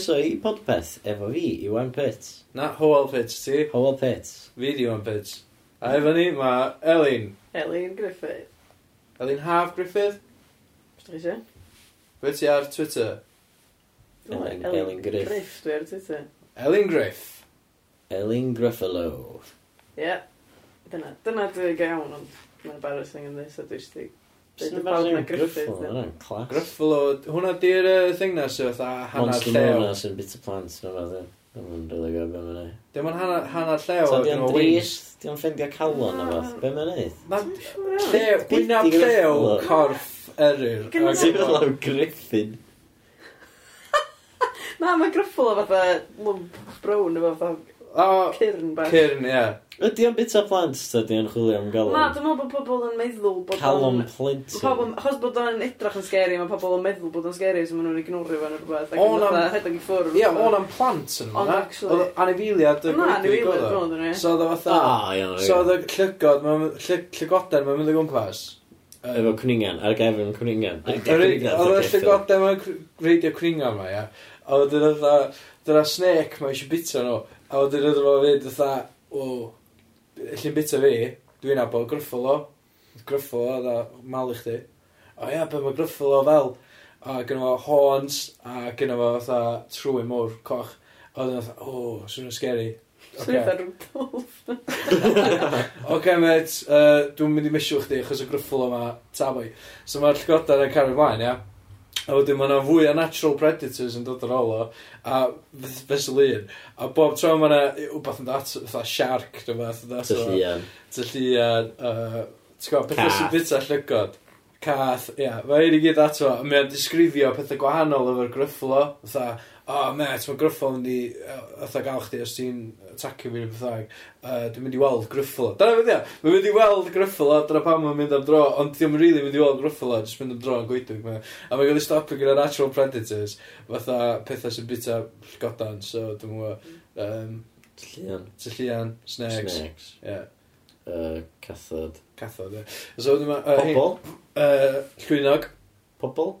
croeso i podpeth efo fi, Iwan Pitt. Na, Howell Pits ti. Howell Pitt. Fi di Iwan Pits. A efo ni mae Elin. Elin Griffith. Elin Haf Griffith. Beth chi eisiau? Be ti ar Twitter? Elin, Elin Griff. Griff, dwi ar Twitter. Elin Griff. Elin Gruffalo. Ie. Yeah. Dyna, dyna dy gawn, ond mae'n embarrassing yn dweud, so dwi eisiau Dwi'n bawb na Griffith. Gruffalo, hwnna di'r uh, thing na sy'n fatha hanner llew. Monster Mona sy'n bit of plant, no fath. Dwi'n rili gwybod beth mae'n ei. Dim ond hanner llew. So di'n drist, di'n ffendio calon o fath. Be mae'n ei? Llew, gwynaf llew, corff eryr. Ti'n law Griffin. Na, mae Gruffalo fatha lwmp brown efo fatha cyrn bach. Cyrn, ie. Ydy o'n bit bita plant, ta di o'n chwilio am galon? Na, dwi'n meddwl bod pobl yn meddwl bod Calon plentyn. Pobl, achos bod o'n edrach yn scary, mae pobl yn meddwl bod o'n scary, so maen nhw'n ignorio fan o'r rhywbeth. O'n am... Hedog i ffwrdd. Ie, o'n am plant yn yma. Ond actually... Anifiliad y gwybod. Na, anifiliad, dwi'n meddwl. So oedd o fatha... Ah, so oedd o llygod, llygoden, mae'n mynd o gwmpas. Efo cwningan, ar gefn cwningan. Oedd y llygoden mae'n reidio cwningan ma, ia. A oedd yn oedd dyna snake mae eisiau bita nhw. A oedd yn oedd o fyd, oedd o, Llyn bita fi, dwi'n abo gryffalo. Gryffalo, dda, i chdi. O ia, be mae gryffalo fel? A gyda fo horns, a gyda fo fatha trwy mwr, coch. A dwi'n fatha, o, oh, swnio'n scary. Swnio'n fatha Rudolph. Oce, met, uh, dwi'n mynd i misio chdi, achos y gryffalo yma, taboi. So mae'r llygodan yn cario ymlaen, ia? Ja? A wedyn mae yna fwy o natural predators yn dod ar ôl o, a fesul un. A bob tro mae yna wbeth yn dat, fatha shark, dwi'n fath yn dat. Tyllian. Tyllian, uh, ti'n gwybod, pethau sy'n bita llygod. Cath, ia. Yeah. Mae un i gyd ato, a mae'n disgrifio pethau gwahanol efo'r gryfflo. Fatha, o, oh, met, mae gryfflo yn di, fatha gael chdi os ti'n atacio fi'n bythag. Uh, dwi'n mynd i weld Gryffalo. Dyna fydd ia, mae'n mynd i weld Gryffalo, dyna pam mae'n mynd am dro, ond dwi'n yn rili mynd i weld Gryffalo, jyst mynd am dro yn gweithio. Ma. A mae'n gael ei stopio gyda natural predators, fatha pethau sy'n bita godan, so dwi'n mwyn... Um, Tyllian. Tyllian, snakes. Snakes. Yeah. Uh, cathod. Cathod, ie. Yeah. So, dyma... Uh, Pobl. Uh, llwynog. Pobl.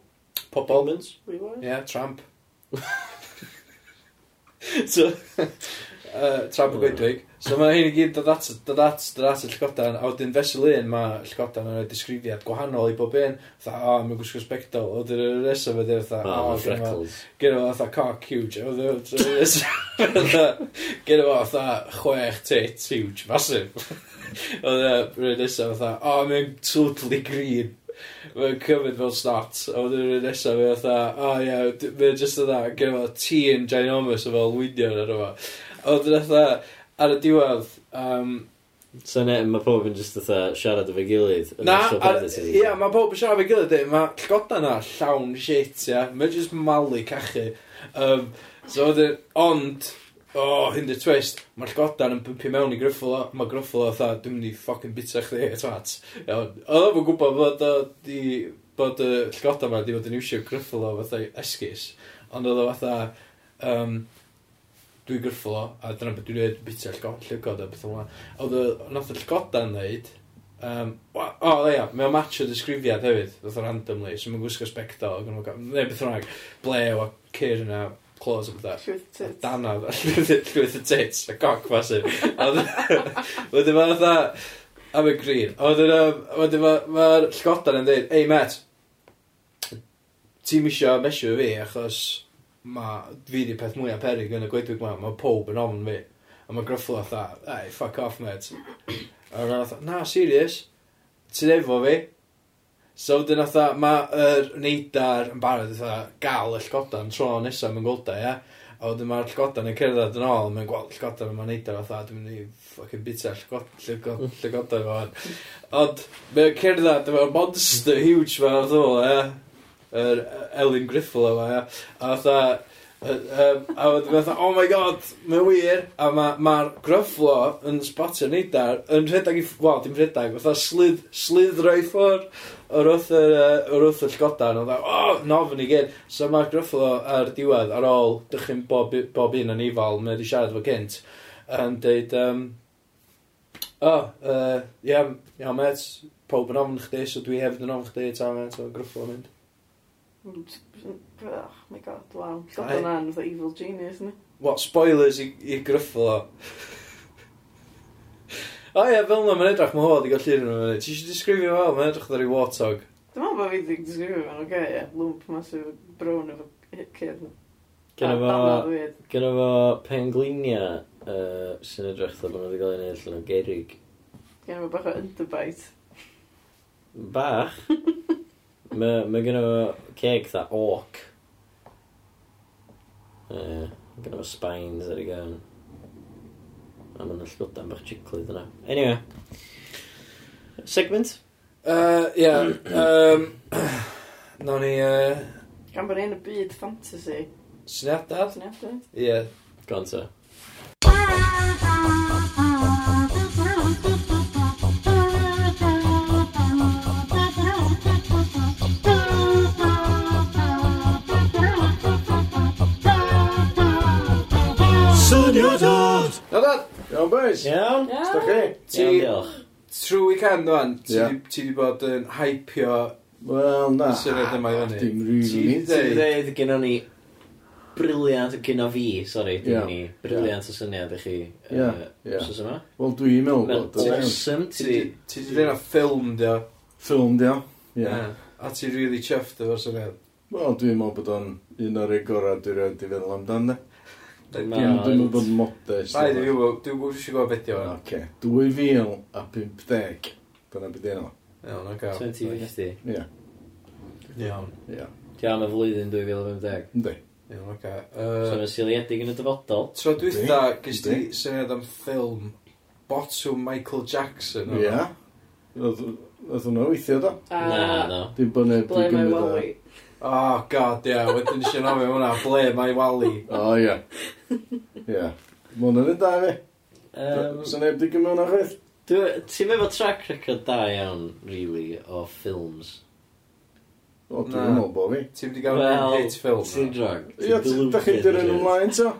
Pobol. Humans, we. Yeah, tramp. so, uh, Tramp y Gwydwig. So mae hyn i gyd dod at, dod at, dod at y Llygodan, a wedyn fesel un mae Llygodan yn rhoi disgrifiad gwahanol i bob un. fatha, o, mae'n gwisgo spectol, o, dyr yr nesaf ydy, fytha, o, oh, freckles. Gyda fo, fatha, cock huge, o, dyr yr nesaf. Gyn o, fytha, chwech tit, huge, massive. O, dyr yr nesaf, fatha, o, mae'n totally green. Mae'n cymryd fel snot, a wedyn yr nesaf fe fatha, o ie, mae'n just yna, gen efo tîn ginormous o fel lwynion ar yma. Oedd yn fatha, ar y diwedd, um, So ne, mae pob yn just fatha siarad efo'i gilydd. Na, a, ia, mae pob yn siarad fe gilydd, mae llgoda na llawn shit, ia. Mae'n just malu cachu. Um, so wedyn, e, ond, o, oh, hyn di'r twist, mae'r llgodan yn pympio mewn i Gryffalo, mae Gryffalo fatha, dwi'n mynd i ffocin bita chdi, e twat. Iawn, oedd o'n gwybod bod o di, bod y llgodan ma di bod yn iwsio Gryffalo fatha esgus, ond oedd o fatha, um, dwi gyrffol o, a dyna beth dwi'n gwneud bita llygod a beth yma. Oedd y nath y llygoda'n dweud, um, o, o, ia, mae o match o disgrifiad hefyd, oedd o randomly, so mae'n gwisgo specto, neu beth yma, blew a cyr yna, clothes a bethau. Llwyth y tits. Dana, llwyth y tits, a coc masif. Wedyn mae'n dda, am y green. Wedyn mae'r llygoda'n yn dweud, ei, Matt, ti'n misio mesio fi, achos ma, fi di peth mwyaf perig yn y gwledydd ma, mae pob yn ofn fi. A mae Gruffalo fatha, ei, fuck off, mate. a rhan fatha, na, serious, ti'n efo fi. So wedyn fatha, mae'r neidar yn barod fatha gael y llgodan tro nesaf mewn gwlda, ia. A wedyn mae'r llgodan yn cerdded yn ôl, mae'n gweld llgodan yma'n neidar fatha, dwi'n mynd i ffocin bita llgodan fo. Ond mae'n cerdded, mae'n monster huge fan o ddwl, ia yr Elin Griffel yma, ia. A fatha, um, a wedyn fatha, oh my god, mae'n wir, a mae'r ma, ma gryfflo yn spotio neidar, yn rhedeg i, wel, dim rhedeg, fatha slid, slidro i ffwr o'r wrth y, o'r wrth y llgodan, oedd e, oh, nofn i gyd. So mae'r gryfflo ar diwedd, ar ôl dychyn bob, bob un yn ifal, mae wedi siarad fo gynt, yn deud, um, oh, uh, ia, ia, met, pob yn ofn chdi, so dwi hefyd yn ofn chdi, ta, met, so gryfflo mynd. Oh my god, wow. God o'n an, fatha evil genius, ni. What, spoilers i, i gryffol o. o ie, fel yna, mae'n edrych mae mhodd i gael llun yn ymwneud. Ti eisiau disgrifio fel, mae'n edrych ddari warthog. Dwi'n meddwl bod fi wedi disgrifio fel, oce, ie, lwmp masif brown efo cyd. Gen efo, gen efo penglinia uh, sy'n edrych ddod yn wedi cael ei wneud allan o gerig. Gen efo bach o underbite. Bach? Mae ma gen fo ceg dda orc. Ie, gen fo spines ar ei gan. A mae'n llwdan bach jiggly yna. Anyway. Segment? Uh, Ia. um, Nawn ni... Uh, Gan bod ni'n y byd fantasy. Syniadad? Syniadau? Ie. Gonta. Iawn, dad! Iawn, dad! Iawn, boys! Iawn! Sda chi? Iawn, diolch. Trwy weekend, dwan, ti di bod yn hypio... Wel, na. Syniad yma i fyny. Dim rili. Ti di dweud gyda ni briliant gyda fi, sori, dim ni. Briliant o syniad i chi. Ie, ie. Wel, dwi'n meddwl bod... Awesome. Ti di dweud ffilm, dio. Ffilm, dio. Ie. A ti really chuffed efo'r syniad? Wel, dwi'n meddwl bod o'n un o'r egorau dwi'n rhaid i feddwl amdano. Dwi'n meddwl bod modest. Rai, dwi'n gwybod, dwi'n gwybod eisiau gwybod beth yw hwnna. Oce, 2050. Dyna beth yw. Iawn, oce. 2050? Ie. Iawn. Iawn. am y flwyddyn 2050. Ynddi. Iawn, oce. So, mae'n siliedig yn y dyfodol. Tro dwytha, gys ti syniad am ffilm Botwm Michael Jackson. Ie. Oedd hwnna weithio, do? Na, no. Dwi'n bynnag... Blame my Wowie. Oh, god, ie. Yeah. Wedyn eisiau nofio hwnna, ble mae Wally. O, ie. Ie. Mae hwnna'n un da fi. Um, Sa'n neb di gymryd hwnna chweith? Ti'n meddwl track record da iawn, really, o ffilms. O, dwi'n meddwl bod fi. Ti'n wedi gael well, hit ffilm. Ti'n drag. Ie, da chi dyrun ymlaen to?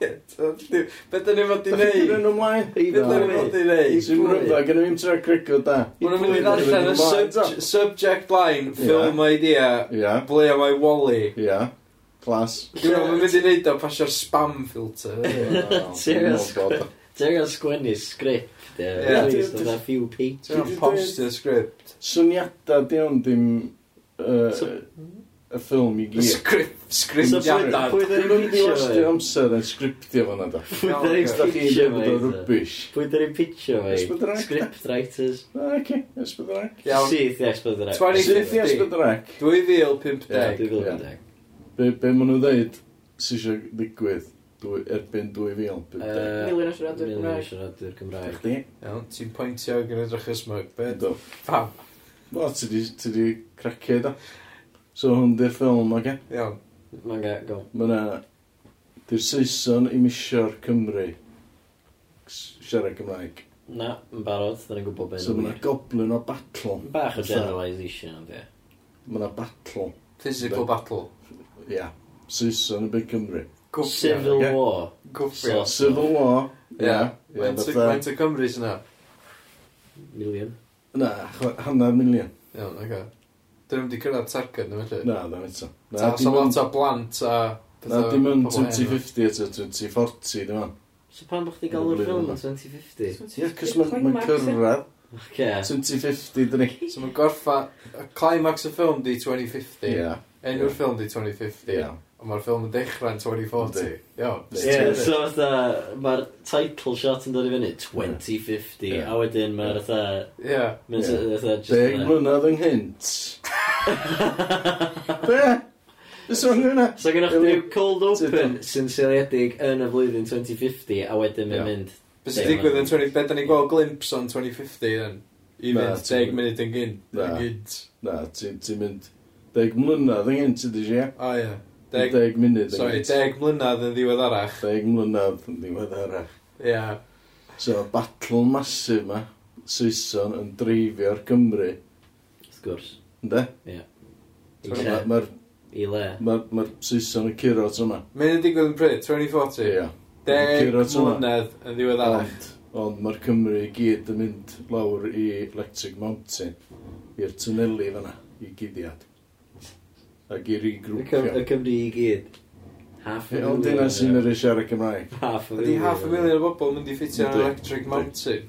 Beth ydyn ni'n fod i neud? Rwy'n ymlaen. Beth ydyn ni'n fod i neud? Swn i'n rhywbeth, gen i ddim track record da. Rwy'n mynd i ddarllen y subject line, film idea, ble am I Wally. Ia. Clas. Dwi'n mynd i neud o pasio'r spam filter. Ti'n gael sgwennu sgript. Ie, few pages. Ti'n gael post y sgript. Swniadau di hwn ddim y ffilm i gyd. Script, script, script. Pwy dda'n ei pitio amser yn sgriptio fo'na da. Pwy dda'n ei pitio fo'i dda. Rwbish. Pwy dda'n ni'n pitio fo'i. Script writers. Oce, Esbyddrac. Syth i Esbyddrac. Syth i Esbyddrac. 2015. Be, be maen nhw ddeud sy'n eisiau ddigwydd erbyn 2015? Miliwn o siaradwyr Cymraeg. Miliwn o siaradwyr Cymraeg. Iawn, ti'n pwyntio gan edrych ysmwg. Be? Pam? Wel, ti di cracio da. So hwn di'r ffilm, oce? Iawn. Mae'n gael, go. Mae na... Di'r Saeson i misio'r Cymru siarad Cymraeg. Na, yn barod, dyn ni'n gwybod beth. So mae na goblin o battle. Bach o generalisation, ond ie. Mae na battle. Physical Be battle. Ia. Yeah. Saeson i byd Cymru. Civil okay? War. Gwfria. Civil War. Ia. Mae'n to Cymru sy'n na. Milion. Na, hanner milion. Iawn, oce. Okay. Dyn nhw'n wedi cyrraedd target nhw felly? Na, da eto. Ta, so lot o blant a... Na, dim yn 2050 eto, 2040, dim ond. So pan bych chi gael o'r ffilm yn 2050? Ie, cos mae'n cyrraedd. 2050, dyn ni. So mae'n gorffa... Climax y ffilm di 2050. Enw'r ffilm di 2050. A mae'r ffilm yn dechrau'n 2040. Iawn. Yeah, so fatha, mae'r title shot yn dod i fyny 2050, yeah. a wedyn mae'r fatha... Yeah. Mae'n yeah. fatha... Deg mlynedd ynghynt. Be? So gynnwch so, chi'n cold open sy'n seiliedig yn y flwyddyn 2050, a wedyn mae'n mynd... Beth sy'n digwydd yn 20... Beth da ni'n gweld glimpse o'n 2050 yn? I fynd 10 munud yn gynt. Na, ti'n mynd 10 mlynedd yn gynt, ydy si? O, ie. Deg, deg munud. Sorry, deg mlynedd yn ddiweddarach. Deg mlynedd yn ddiweddarach. Ia. Yeah. So, battle masif ma, Saeson yn dreifio'r Cymru. Wrth gwrs. Ynde? Ie. Yeah. Mae'r... I le. Mae'r ma Saeson yn curo at yma. Mae'n digwydd yn pryd, 2040. Ie. Yeah. Deg mlynedd yn ddiweddarach. Ond, ond mae'r Cymru i gyd yn mynd lawr i Electric Mountain, i'r tynelu fanna, i gyddiad ac i regrwpio. Y Cymru i gyd. Half a million. Ond dyna sy'n yr siarad Cymraeg. Half a million. Ydy half a million o bobl mynd i ffitio ar electric mountain.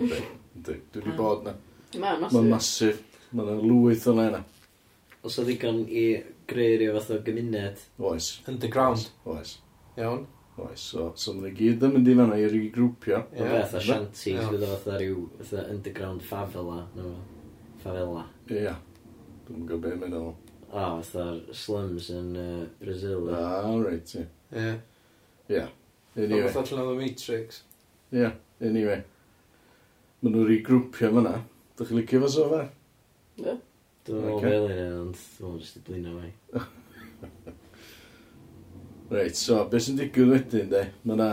Dwi wedi ah. bod na. Mae'n masif. Mae'n masif. Mae'n lwyth o lena. Os oedd ddigon i greu rhyw fath o gymuned. Oes. Underground. Oes. Iawn. Oes, so, so mae'n gyd yn mynd i fanna i regrwpio. Ie, beth a shanties, fydd o fatha rhyw underground favela. Favela. Ie, dwi'n gwybod beth mae'n o, fatha'r slums yn uh, Brazil. Ah, all right, ie. Ie. Ie. Anyway. Fath allan o The Matrix. Ie, yeah, anyway. Mae nhw'n regrwpio fyna. Dych chi'n licio fo so fe? Ie. Dwi'n meddwl fel un ond dwi'n meddwl jyst i blino fe. Reit, so, beth sy'n digwydd wedyn, de? Mae na...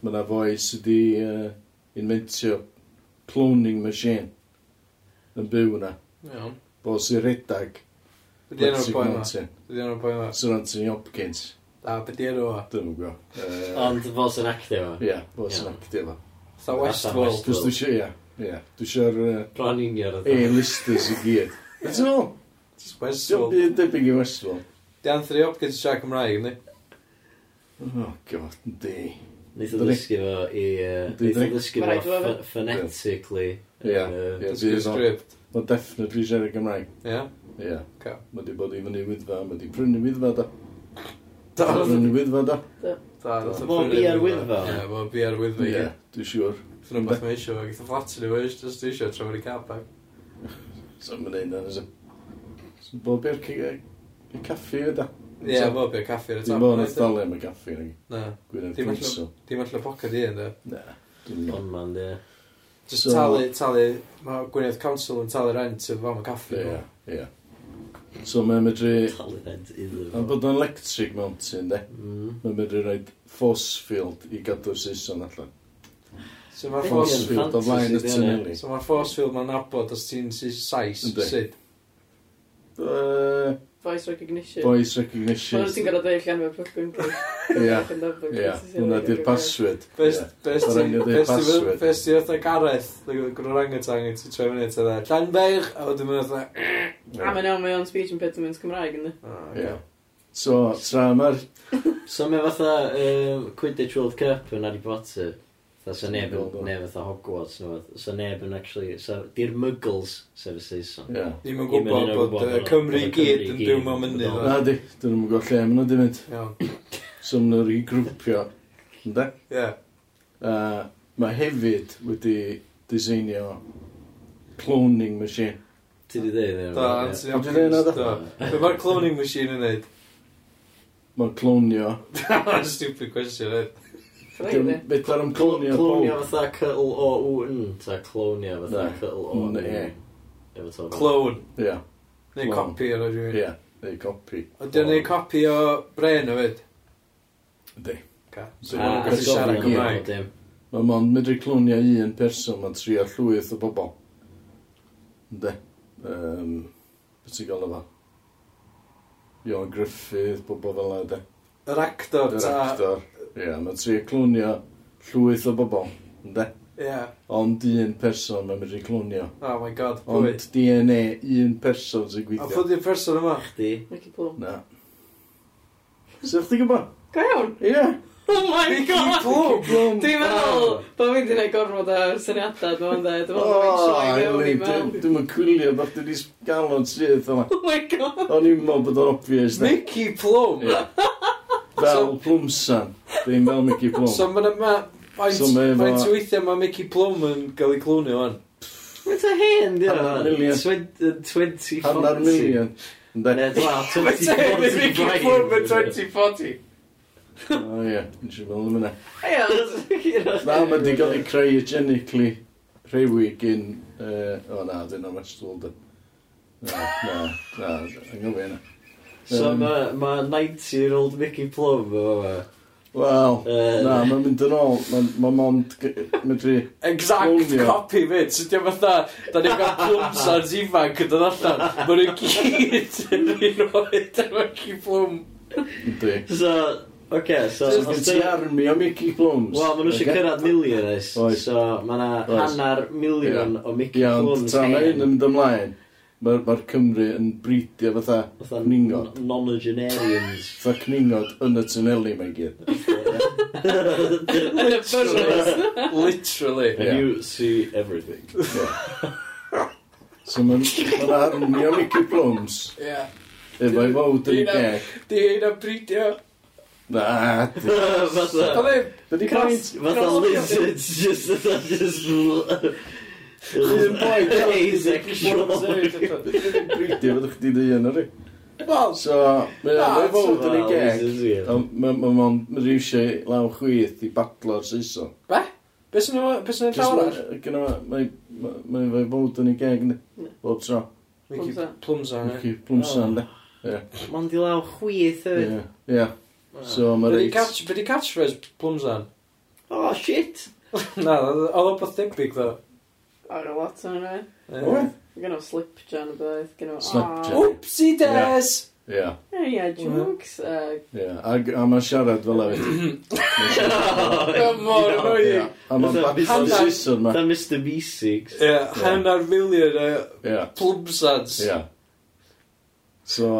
Mae na foi sydd wedi uh, inventio cloning machine yn byw yna. Iawn. Bo sy'n redag. Ydy enw'r boi yma? Ydy enw'r boi yma? Sir Anthony Hopkins. A, be di enw o? Dwi'n gwybod. Ond bo sy'n actio fo? Ie, bo sy'n actio fo. Tha Westworld. Cos dwi eisiau, ie. Ie, dwi eisiau'r... Bron union o A-listers i gyd. That's all. Just Westworld. Dwi'n debyg i Westworld. Di Anthony Hopkins siarad Cymraeg, ni? Oh, god, di. Neith o ddysgu fo i... Neith o ddysgu fo phonetically. Ie, ie. Dysgu script. Mae definitely siarad Gymraeg. Ie? Ie. Ca. Mae di bod i fyny wyddfa, mae di prynu wyddfa da. Da, prynu wyddfa da. Da. Mae'n bi ar wyddfa. Ie, mae'n bi ar wyddfa, ie. Dwi'n siŵr. Dwi'n rhywbeth mae eisiau, gyda flat yn ei wneud, jyst dwi eisiau trafod i capag. So mae'n neud yna, nysio. Bob i'r caffi yda. Ie, bob i'r caffi ar y top. Dim ond am y caffi yna. Na. Dim allan pocad i yna. Na. dwi'n Dim ond man, ie. Just so, talu, talu, mae Gwynedd Council yn talu rent efo fam y caffi. Ie, ie. So mae'n medru... Talu rent iddo. Mae'n bod yn electric mountain, de. Mm. Mae'n medru rhaid force field i gadw'r Saeson allan. So mae'r force field o flaen y tynelu. So mae'r force field mae'n nabod os ti'n Saes, syd? Uh, Voice recognition. Voice recognition. Ond ti'n gorau dweud llanfa plygwyn. Ie, ie. Hwna di'r password. Best ti'n fatha Gareth, gwrdd rangatang i ti troi fyny, ti'n dda, Llanbeig, a wedyn mynd fatha... A mae'n iawn, mae o'n speech impediments Cymraeg, ynddi? Ia. So, tra mae'r... So mae fatha Quidditch World Cup yn Harry Potter. Fatha, sa neb yn, neb fatha Hogwarts nhw, sa neb yn actually, sa, di'r muggles, sef y Saeson. Ie. Ddim yn gwybod bod uh, Cymru i gyd yn byw mewn mynydd. Na di, dyn nhw'n gwybod lle maen nhw di mynd. Iawn. So maen nhw'n regrwpio, ynddo? Ie. Uh, mae hefyd wedi diseinio cloning machine. Ti di dweud hynny? Da, Anthony Hopkins. Be mae'r cloning machine yn neud? Mae'n clonio. Stupid question, eh? Bedlar am clonia Clonio Clonia fatha C-L-O-U-N, ta clonio fatha C-L-O-N. Clone. Ie. Neu copi ar rhywun. Ie, neu copi. O, dyn neu copi o bren o fyd? Ydy. Ca. Mae'n gallu siarad Cymraeg. Mae mon medru clonio un person, mae'n trio llwyth o bobl. Ynddi. Um, Beth ti'n gael efo? Ion Griffith, bobl fel yna, de. Yr actor, ta. Yr actor. Ie, yeah, mae tri clwnio llwyth o bobl, ynddo? Ie. Yeah. Ond un person mae'n medru clwnio. Oh my god, pwy? Ond DNA un person sy'n gweithio. A pwy di'r person yma? Chdi. Mickey Plum. Na. Sef chdi gwybod? Go iawn? Ie. Yeah. Oh my god! Dwi'n meddwl bod fi'n dyn ei gorfod ar syniadau dwi'n dda. Dwi'n meddwl bod fi'n Dwi'n meddwl cwylio bod dwi'n galon syth yma. Oh my god! O'n i'n meddwl bod o'n obvious. Mickey Plum! Yeah fel Plumsan. Ddim fel Mickey Plum. So mae'n yma... Faint so, efo... weithiau mae Mickey Plum yn cael ei clwnio o'n? Mae'n ta hen, di o'n? milion. 2040. Hannar milion. Ne, dwa, 2040. Mickey Plum yn 2040. O ie, nes siŵr fel yma. Ie, Na, mae wedi cael ei cryogenically rhewi gyn... O na, dyn nhw'n restol, dyn. Na, na, na, yng Nghymru yna. So um, mae ma 90-year-old Mickey Plum o fe. Wel, uh, na, mae'n mynd yn ôl, mae'n ma mond medru... Exact copy fit, so diolch fatha, da ni'n gael plwms ar ifanc yn dod allan, mae'n nhw gyd yn un oed ar Mickey Plum. Dwi. So, oce, okay, so... So, gen ti armi o Mickey Plums. Wel, maen nhw eisiau cyrraedd milion, so mae yna hanner miliwn o Mickey Plums. Iawn, ta, mae un yn mynd ymlaen mae'r ma Cymru yn bridio fatha, fatha cningod. Non-agenarians. Fatha cningod yn y tuneli mae'n gyd. Yn y byrwys. Literally. And yeah. you see everything. So mae'n ma armio Mickey Plums. Yeah. Efo'i fawd yn y geg. Di ein am bridio. Na, di. fatha... Fatha lizards, Fatha just... Un boi asexual. Bridio fod chdi dy un o'r Wel, so, mae mae'n rhaid fod yn ei geg, ond mae'n ma rhywsio law chwith i badlo'r Saeson. Be? Be sy'n ei llawer ar? Gynna, mae'n rhaid fod yn ei geg, ne? Bob tro. Mickey Plumsa, ne? Mickey Plumsa, oh. ne? Mae'n di law chwith, hefyd. Ie, so mae mae'n rhaid... Be di catchphrase Plumsa? Oh, shit! Na, oedd o'n beth debyg, ddo oedd a lot o'n yna. Oedd? Gynno slip jan y beth, gynno... Slip jam. Oopsie days! Ie. Ie, jokes. Ie, a mae'n siarad fel efo. Mor annoying. A mae'n babysyn sisod ma. Da Mr V6. Ie, hanner milion o plumsads. Ie. So,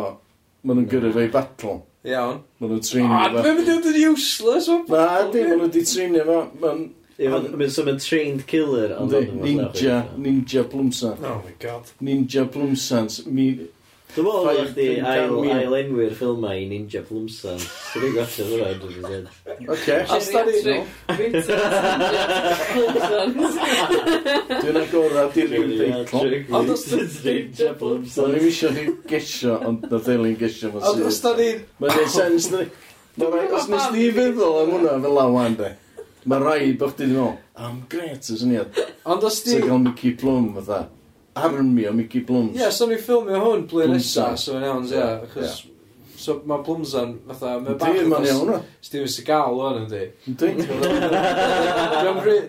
maen nhw'n gyrru fe i battle. Iawn. Maen nhw'n treinio ah, fe. A, dwi'n mynd i useless. Na, di, maen nhw'n di treinio fe. So mae'n trained killer ond ond Ninja, ninja blwmsans Oh my god Ninja blwmsans Mi... Dwi'n meddwl bod chdi ail-enwi'r ffilmau i Ninja Blwmsans. Dwi'n gwachio ddod o'r edrych yn Oce, as da ni... Dwi'n agorad i'r un deitl. Ond os da Ninja Blwmsans. Dwi'n eisiau chi gesio, ond na ddilyn gesio fo. Ond os da ni... Mae'n ei sens, ni. Os nes di feddwl am hwnna fel lawan, de. Mae rai bod chdi ddim meddwl, am gret y syniad. Ond os di... So gael Mickey Plum, fatha. Army o Mickey Plums. Ie, yeah, so ni'n ffilmio hwn blwyddyn nesa, so yn iawn, ie. Yeah, achos... Yeah. So mae Plumsan, fatha, mae bach... Dwi'n ma'n iawn o. Steven Seagal o'n yndi. Dwi'n.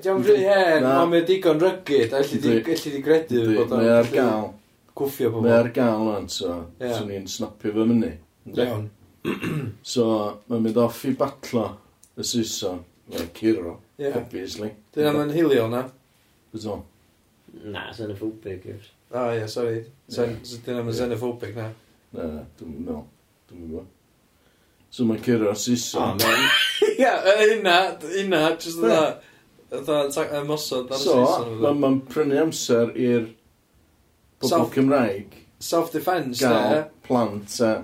Dwi'n rhy hen, ond mae digon rygyd, a allu di gredu bod o'n... Mae ar gael. Cwffio pobl. Mae ar gael o'n, so... Yeah. So ni'n snapio fy myny. Iawn. so, mae'n mynd off i batlo y Saeson. Mae'n curo, yeah. obviously. Dyna mae'n hilio na. Bydd Byddo? Na, xenophobic yw'r. O, ie, sori. Dyna mae'n xenophobic na. Na, na, dwi'n meddwl. Dwi'n meddwl. So mae'n curo Saeson. Ie, hynna, hynna, jyst yna. Yna, ymosod ar Saeson. So, mae'n ma prynu amser i'r pobl Cymraeg. Self-defense, ie. Gael plant, ie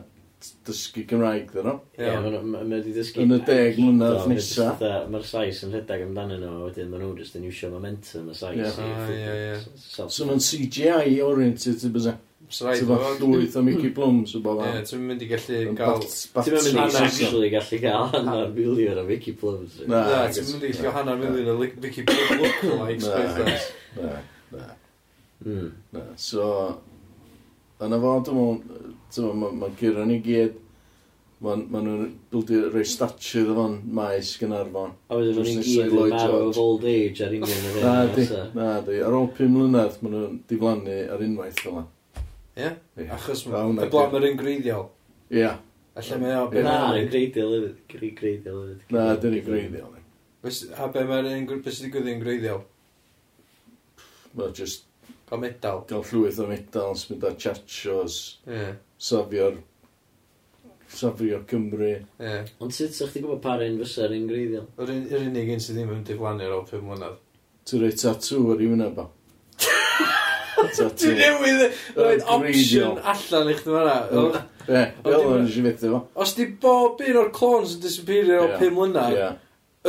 dysgu Gymraeg, dyn nhw. Ie, mae wedi dysgu... Yn y deg mlynedd nesa. Mae'r sais yn rhedeg amdanyn nhw, wedyn maen nhw jyst yn iwsio momentum y sais. Ie, ie, ie. So mae'n CGI oriented, ti'n bysa. Ti'n fath llwyth o Mickey Plums o bob am. Ie, ti'n mynd i gallu gael... Ti'n mynd i actually gallu cael hanner miliwn o Mickey Plums. Na, ti'n mynd i gallu hanner miliwn o Mickey Plums lookalikes. Na, na. Hmm. Na, so... Yna fo, dwi'n meddwl, Mae ma, ma gyro ni gyd, maen ma nhw'n bildio rhoi statue ddod o'n maes Gynarfon. A wedyn maen nhw'n gyd yn marw of old age ar England. na di, na di. Ar ôl pum mlynedd maen nhw'n diflannu ar unwaith fel yna. Ie? Achos y blaen mae'r ingreiddiol. Ie. Alla mae o... Na, yn Greidiol hefyd. Na, dyn ni'n greiddiol. A be mae'r un beth sydd wedi gwyddi yn greiddiol? Wel, just O medal. Gael llwyth o medals, mynd â chachos, yeah. safio'r safio Cymru. Yeah. Ond sut sa'ch ti'n gwybod par un fysa'r un greiddiol? Yr unig un sydd ddim yn diflannu ar ôl 5 mlynedd. Ti'n rhoi tatŵ ar i wyneb o. Ti'n newydd roed opsiwn allan i chdi fanna. Ie, fel yna nes i fyth efo. Os di bob un o'r clones yn disappeario ar ôl 5 mlynedd,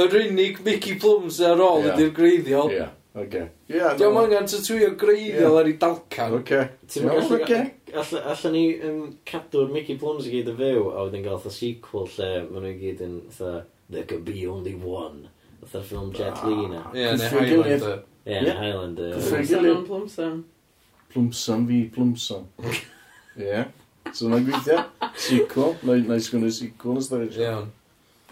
yr unig Mickey Plums ar ôl ydy'r greiddiol. Ie. Oce. Diolch angen tatwio greiddiol ar ei dalcan. Oce. Ti'n meddwl, oce. Alla ni um, cadw'r Mickey Plums i gyd y fyw, a wedyn gael the sequel lle maen nhw i gyd yn, fatha, there could be only one. Fatha'r ffilm ah, Jet Li na. Ie, neu Highlander. Ie, neu Highlander. Plumsam o'n Plumsam. Plumsam fi, Plumsam. Ie. So, mae'n gweithio. Sequel. Na i sgwneud sequel, ysdod. Iawn.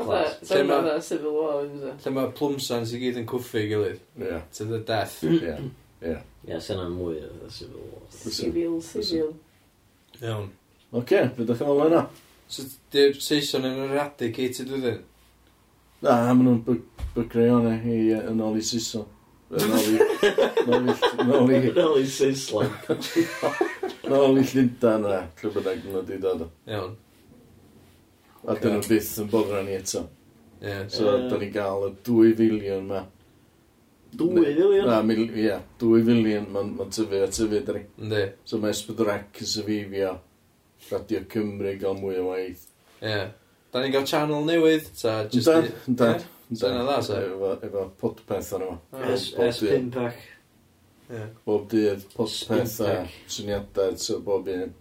Fatha, lle ma' fatha Civil War yn Lle mae plwmsans i gyd yn cwffu ei gilydd. Ie. To the death. Ie. Ie. Ie, sy'n am mwy o fatha Civil War. Civil, civil. Iawn. Oce, fe ddech chi'n meddwl yna? So, di'r Saeson yn eradicated wedyn? Na, maen nhw'n by- bygreio ni eh, i yy, yn ôl i Saeson. Yn ôl i... Yn ôl i... Yn ôl i Saeslan. Yn ôl i Llundan a lle bynnag nhw wedi dod o. Iawn. A dyn nhw byth yn bodra ni eto. Yeah. So, uh, da ni gael y 2 filiwn ma. 2 filiwn? Na, mil, ia, 2 filiwn mae'n ma tyfu a tyfu da ni. Ynddi. So mae Esbydrec yn syfifio. Radio Cymru gael mwy o waith. Ie. Da ni'n gael channel newydd? Ta, just dan, dan. Dyna dda, sa? Efo, efo podpeth arno. Ah. S5 pack. Bob dydd, podpeth a syniadau, so bob un.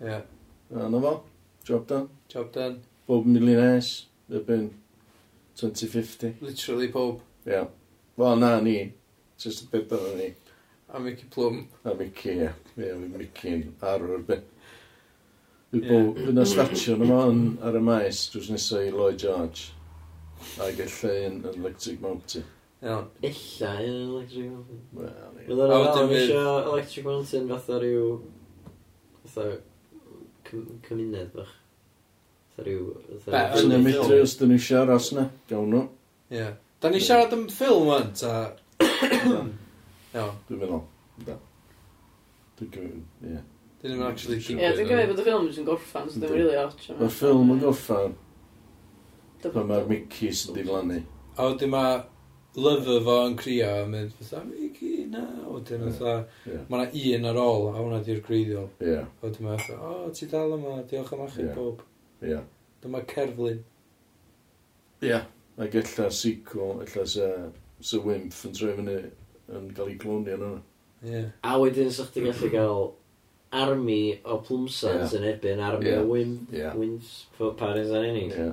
Ie. Yeah. Na fo, job done. Job done bob millionaires erbyn 2050. Literally pob. Ie. Yeah. Wel, na ni. Just a bit o'n ni. A Mickey Plum. A Mickey, ie. Ie, Mickey yn arw erbyn. Bydd yeah. na statio yna fan ar y maes drws nesaf i Lloyd George. A gallu yn Electric Mountain. Iawn. Illa yn Electric Mountain. Wel, ie. Bydd yna fel eisiau Electric Mountain fatha rhyw... fatha cymuned bach. Fatha rhyw... Be, Os yna medru, os dyn ni siarad aros na, gawn nhw. Ie. Da ni siarad am ffilm yn, ta... Iawn. Dwi'n meddwl. Da. Dwi'n gwybod, ie. Dyn ni'n actually Ie, dwi'n gwybod bod y ffilm yn gorffan, so dwi'n really och. Mae'r ffilm yn gorffan. Pan mae'r Mickey sy'n diflannu. A wedyn mae lyfr fo yn crio a mynd fatha, Mickey, na, o dyn nhw fatha, mae yna un ar ôl a hwnna di'r greiddiol. Ie. A wedyn mae fatha, o, ti dal yma, diolch am achub bob. Ia. Dyma cerflun. Ia. Ac ella sequel, ella se, se wimp yn troi fyny yn cael ei glonio nhw. Ia. A wedyn sa'ch ti'n gallu cael army o plwmsans yn erbyn army o wimp, wimps, parents a'n unig. Ia.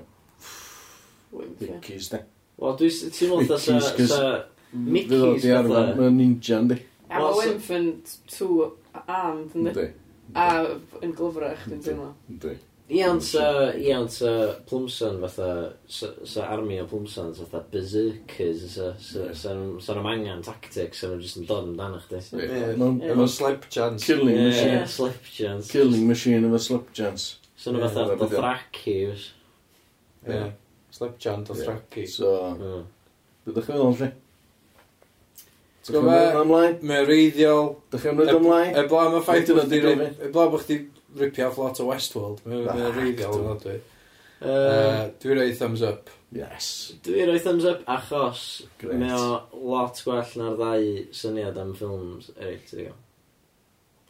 Mickey's de. Wel, dwi'n teimlo dda sa... Mickey's dda. Fydd o di arfer, mae'n ninja yndi. A mae wimp yn two armed yndi. A yn glyfrach, dwi'n teimlo. Yndi. I answer, i sa plwmsan fatha, sa army o Plumson fatha berserkers, sa, sa, sa, sa nhw'n angen tactics, sa nhw'n just yn dod amdano chdi. Efo slap chance. Killing machine. slip chance. Killing machine efo slip chance. Sa nhw fatha dothraki. Ie. Slap chance dothraki. So, byddwch hmm. chi'n meddwl, Fri? Ti'n meddwl Ymlaen? Mae'n reiddiol. Dych chi'n meddwl ymlaen? Eblaw, mae ffaith bod chdi ripio off lot o Westworld. Mae'n ah, rili gael yn dwi. Uh, dwi'n rhoi thumbs up. Yes. Dwi'n rhoi thumbs up achos Great. mae o lot gwell na'r ddau syniad am ffilms eraill ti'n gwybod?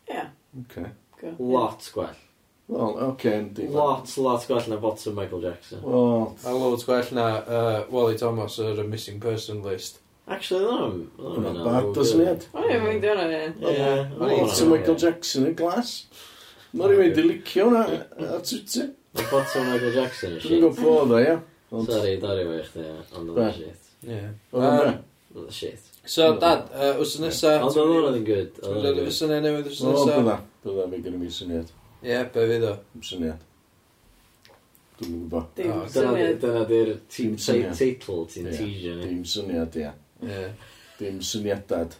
Yeah. Okay. Go. Lot gwell. Wel, oce, okay, Lot, lot gwell na bottom Michael Jackson. Well, a lot gwell na uh, Wally Thomas ar y missing person list. Actually, no. Ddim bad, doesn't it? O, ie, mae'n dweud hwnna, ie. Michael Jackson yn glas. Mae rhywun di licio hwnna ar Twitter. Mae bot Michael Jackson yn shit. Dwi'n gwybod bod o, ia. Sorry, dorri fe chdi, ond o'n shit. Ie. O'n shit. So, dad, wrth nesa... Ond o'n hwnna yn good. Oedd y syniad newydd wrth nesa. Bydda. Bydda, mi gynnu mi syniad. Ie, be fydd o? Syniad. Dwi'n gwybod. Dyna di'r team title ti'n teasio ni. Dim syniad, ia. Dim syniadad.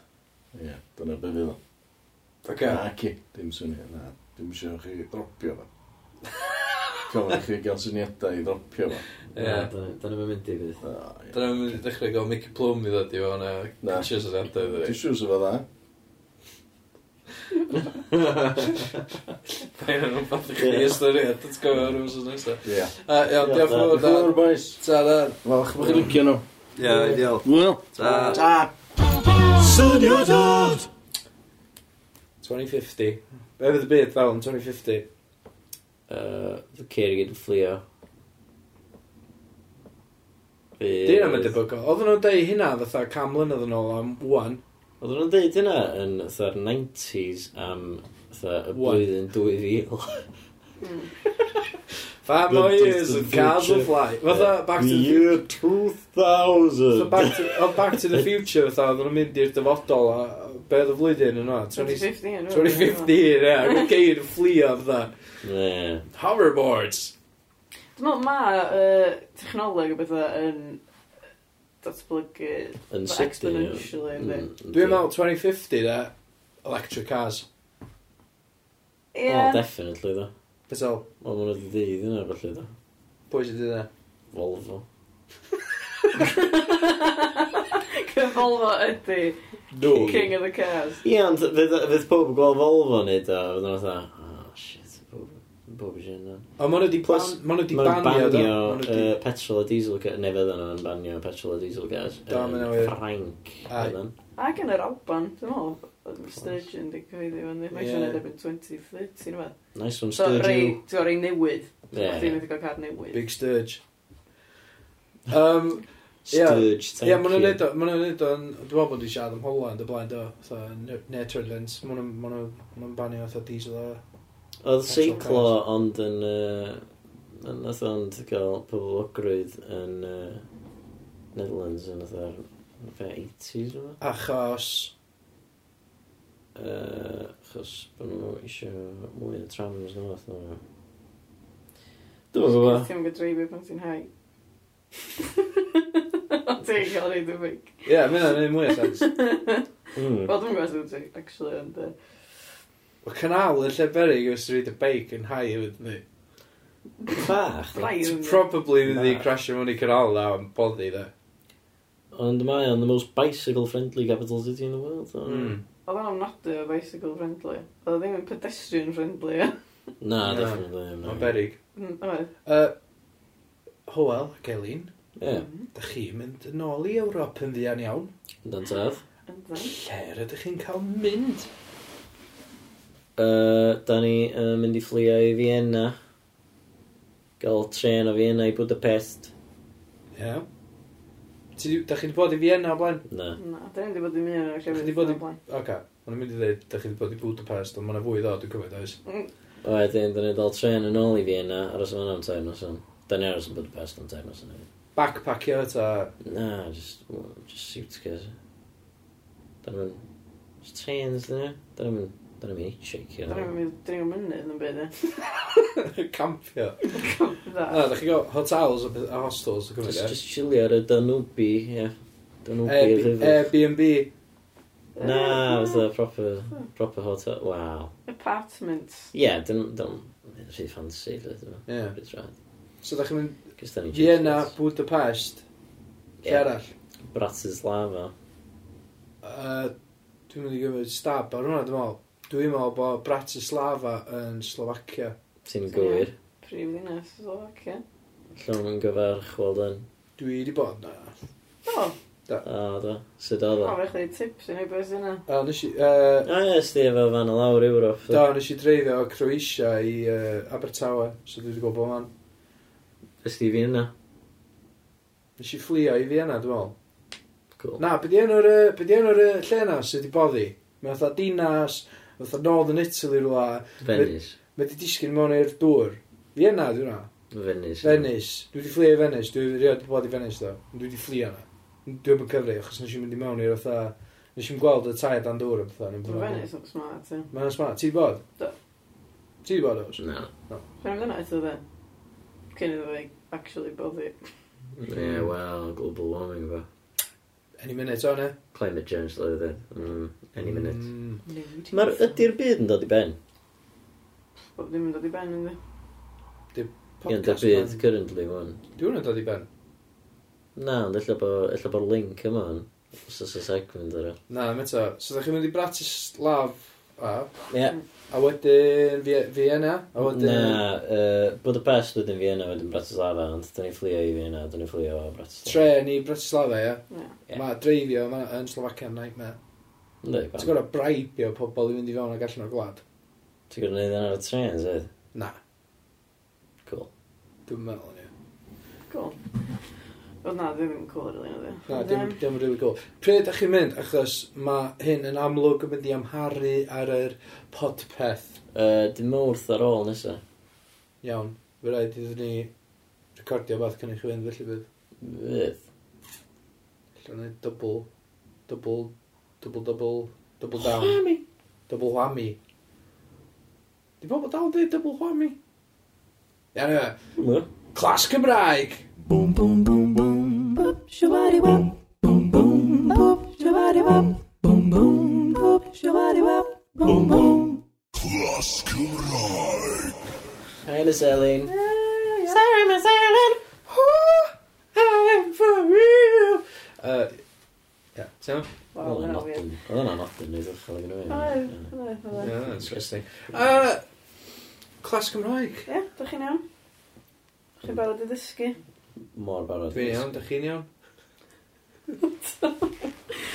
Ie, dyna be fydd o. Ac? Na, ci. Dim syniad, na dim eisiau chi dropio fo. Cofyn chi gael syniadau i dropio fo. Ie. Da ni'n mynd i fydd. Da ni'n mynd i ddechrau gael Mickey Plum i ddod i fo, na fo'n pictures o'r adeg. Dwi'n siŵr sef o dda. Pa'n yn rhywbeth i chi ystyried, let's go o'r rhywbeth nesaf. Ie. Iawn, diolch yn fawr. Diolch yn fawr, boys. Ta, da. Wel, chymwch chi'n licio nhw. Ie, ideal. Wel. Ta. Ta. Syniadad! 2050. Be fydd y byd fel yn 2050? Uh, the ceir i gyd yn fflio. Dyna mae'n debygol. Oedden nhw'n deud hynna fatha cam mlynedd yn ôl am wwan. Oedden nhw'n deud hynna yn fatha'r 90s am fatha y blwyddyn 2000. Hmm. Five more years and cars will fly. Fatha back to the year 2000. Fatha back to, oh, back to the future fatha oedden nhw'n mynd i'r dyfodol a be oedd y flwyddyn yno? 2015. 2015, ie. Ac geir fflio fydda. Hoverboards. Dwi'n meddwl ma uh, technoleg o bethau yn datblygu exponentially. Mm, Dwi'n meddwl 2050 da, electric cars. Ie. Yeah. Oh, definitely da. Beth o? Maen nhw wedi ddeud yna felly da. Pwy sydd wedi dda? Volvo. Ydy No. King of the Cars. Ie, ond fydd pob yn gweld Volvo nid o, fydd o'n fatha, oh shit, pob yn sy'n O, ma'n wedi plus, Mae'n wedi banio, banio petrol a diesel cars, neu fydden nhw'n banio petrol a diesel cars. Do, ma'n awyr. Frank, fydden. Ac yn yr Alban, dwi'n meddwl, Sturgeon di cyhoeddi fan, mae'n siŵr nid erbyn 2030, nid Nice one, Sturgeon. So, rei, ti'n rei newydd. Ie. Ddim wedi cael car newydd. Big Sturge. Um, Sturge type. Ie, maen nhw'n neud o, maen nhw'n neud o'n, dwi'n meddwl bod i siarad am Holland o blaen do, Netherlands, maen nhw'n maen nhw'n, maen banio fatha diesel o... Oedd seiclo ond yn, yn nath ond gael poblogrwydd yn uh, Netherlands yn oedd fatha 80s yma. Achos? Uh, achos bod nhw eisiau mwy o trams nhw, fath nhw. Dwi'n gwybod. Ti'n gwybod dreifio pan ti'n haig. Ti'n cael ei ddim big. Ie, mae hynna'n ei mwy o sens. Hmm. Wel, dwi'n gwybod sydd ti, actually, ond... Mae canal yn lle berig os rhaid y beic yn hau hefyd, ni. Fach. It's probably fydd i crasio mewn i canal na am boddi, da. Ond mae o'n the most bicycle-friendly capital city in the world. Mm. Oedd o'n amnadu o bicycle-friendly. Oedd o ddim yn pedestrian-friendly, Na, definitely. Mae'n berig. Mm, oedd. Uh, Hoel ac Elin, Ie. da chi mynd yn ôl i Ewrop yn ddian iawn. Dan taf. Yndan. Lle'r ydych chi'n cael mynd? Uh, da ni uh, mynd i fflio i Fienna. Gael tren o Fienna i Budapest. Ie. Ti Da chi wedi bod i Fienna o blaen? Na. Na, da ni'n wedi bod i mi o'r llefydd. Chi 'di bod i- Oca, ma'n mynd i ddweud, da chi wedi bod i Budapest, ond mae fwy ddo, dwi'n cyfeud, oes? O, mm. edyn, da ni dal tren yn ôl i Fienna, aros yma am tair noson. Da Dan iawn sy'n Budapest am time os yna. Backpackio ta? Na, just, just suitcase. Dan iawn, just trains da ni. Da dyn iawn. Dan iawn, dan iawn hitchhike. Dan iawn, dan iawn mynydd yn byd e. Campio. Na, da chi gael hotels a hostels o gymryd. Just chillio ar y Danubi, ie. Danubi. Airbnb. Na, fatha proper, proper hotel, wow. Apartments. Ie, yeah, dyn nhw'n rhy fancy, dyn nhw'n rhy rhaid. So da chi'n mynd Vienna, Budapest, lle yeah. arall? Bratislava. Uh, dwi'n mynd i gymryd stab ar hwnna, dwi'n meddwl. Dwi'n meddwl bod Bratislava yn Slovacia. Ti'n gywir? Prif ddinas Slovacia. Llawn yn gyfarchweld yn. Dwi wedi bod na. Do. Da. O, da. Sut oedd o? O, fe chdi tips i ni beth yna. O, nes i... Uh, o, nes di efo fan o lawr Ewrop. Do, nes i dreifio o Croatia i uh, Abertawe, so dwi wedi gwybod bod. Ys ti fi yna? Nes i fflio i Fiena, dwi'n meddwl. Cool. Na, be di enw'r yy, be di enw'r yy, lle na sydd wedi boddi? Mae fatha dinas, fatha Northern Italy rhywle. Venice. Mae wedi disgyn mewn i'r dŵr. Fiena, dwi'n meddwl. Venice. Venice. Dwi wedi fflio i Venice. Dwi wedi rhaid bod i Venice, do. Dwi wedi fflio yna. Dwi wedi cyfri, achos nes i'n mynd i mewn i'r fatha... Nes i'n gweld y tai dan dŵr yn fatha. Mae Venice yn smart, ie. Mae'n smart. Ti wedi bod? Do. Ti wedi bod, oes? No. Fe'n mynd yna eto, dde? Cyn iddo fe actually boddi. Ie, well, global warming fo. Any minute o ne? Climate change, dda ydyn. Mm, any mm. minute. Mm. Mae'r ydy'r byd yn dod i ben? Bob ddim yn dod i ben, ynddi? Ie, dy'r byd currently, wan. Dwi yn dod i ben? Na, ond illa bod illa bo'r link yma yn. Os oes y segment ar Na, meto. So, da chi'n mynd i Bratislav... A? Ie. Yeah. A wedyn Vienna? A wedyn... Na, uh, bod y best wedyn Vienna wedyn Bratislava, ond dyn ni fflio i Vienna, dyn ni fflio o Bratislava. Tren i Bratislava, ia? Yeah. yeah. Mae dreifio ma, yn Slovakia yn nightmare. Ynddi, Ti'n gorau braibio pobl i fynd i fewn ag allan o'r gwlad? Ti'n gorau gwneud yna ar y tren, sydd? Na. Cool. Dwi'n meddwl, ia. Cool. Oedd na, ddim yn cool, rili, really, Na, dim, dim rili really cool. Pryd ydych chi'n mynd, achos mae hyn yn amlwg yn mynd i amharu ar yr podpeth. Uh, dim wrth ar ôl nesa. Iawn, fe rhaid iddyn ni recordio beth cynnig i chi fynd, felly bydd. Fydd. Llywn ni double, double, double, double, double down. Whammy! Double whammy. Di bobl dal dweud double whammy? Ia, Iawn, iawn. Clas Cymraeg! Boom, boom, boom, boom. Boop, shabadi wop. Boom, boom, boop, shabadi wop. Boom, boom, boop, shabadi wop. Boom, boom. Class Cymraeg. Hi, Miss Eileen. Sorry, Miss Eileen. I'm for real. Uh, yeah, ti'n Wel, hwnna'n weird. Oedd hwnna'n nodyn neu ddwchel iddyn nhw. Oedd, oedd. Ie, interesting. Uh, Clas Cymraeg. Ie, yeah, dych chi'n iawn? Dych chi'n barod i ddysgu? mor barod. Dwi'n iawn, dych chi'n iawn?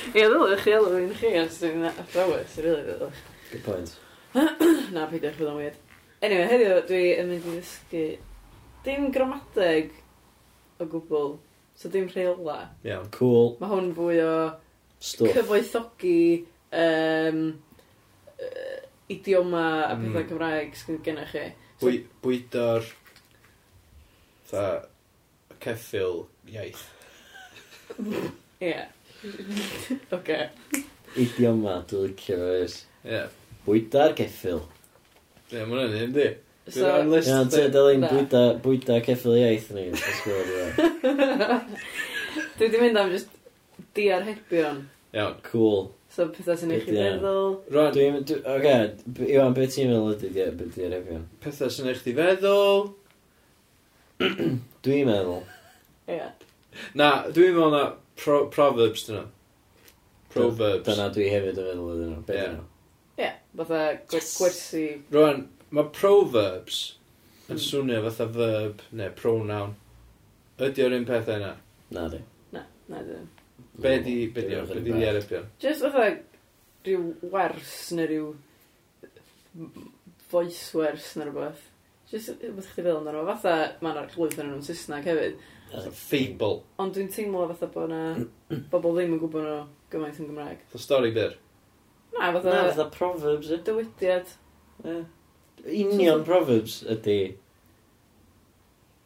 Ie, ddylech chi elw fi'n chi, os dwi'n athrawes, rili ddylech. Good point. Na, peidiwch bod o'n weird. Anyway, heddiw dwi yn mynd i ddysgu dim gramadeg o gwbl, so dim rheola. Iawn, yeah, cool. Mae hwn fwy o Stuff. cyfoethogi um, uh, idioma a pethau mm. Cymraeg sydd gennych chi. So, Bwy, bwydo'r... Tha, ceffil iaith. Ie. Oce. Idioma, dwi'n licio fo ys. Ie. Bwyda'r ceffil. Ie, mae'n hynny, ynddi? So- Dwi'n am list. Ie, ond ti'n dylun Na. bwyda, bwyda ceffil iaith ni. os gwelwch yn. Dwi wedi mynd am just diarhebion. Iawn. Cool. So pethau sy'n eich i Ie. feddwl. Rwan, Dwi'n... dwi- Oce, b- Iwan, beth ti'n meddwl ydy diar- be' di'r efion? pethau sy'n eich di feddwl, Dwi'n meddwl. Ie. Na, dwi'n meddwl na pro proverbs dyn nhw. Proverbs. Dyna dwi hefyd yn meddwl ydyn nhw. Be Ie. Ie, fatha gwer- gwersi... Rwan, mae proverbs yn swnio fatha verb neu pronoun. Ydy o'r un peth e yna? Na di. Na, na ddim. Be di, be di, be di ddiarybio? Just fatha rhyw wers neu rhyw voice wers neu rhywbeth. Just, bod chdi fel amdano, fatha, mae yna'r llwyth yn nhw'n Saesneg hefyd. Feeble. Ond dwi'n teimlo fatha bod yna bobl ddim yn gwybod nhw gymaint yn Gymraeg. Fatha stori byr? Na, fatha... Na, fatha proverbs ydy. Dywydiad. Yeah. Union proverbs ydy.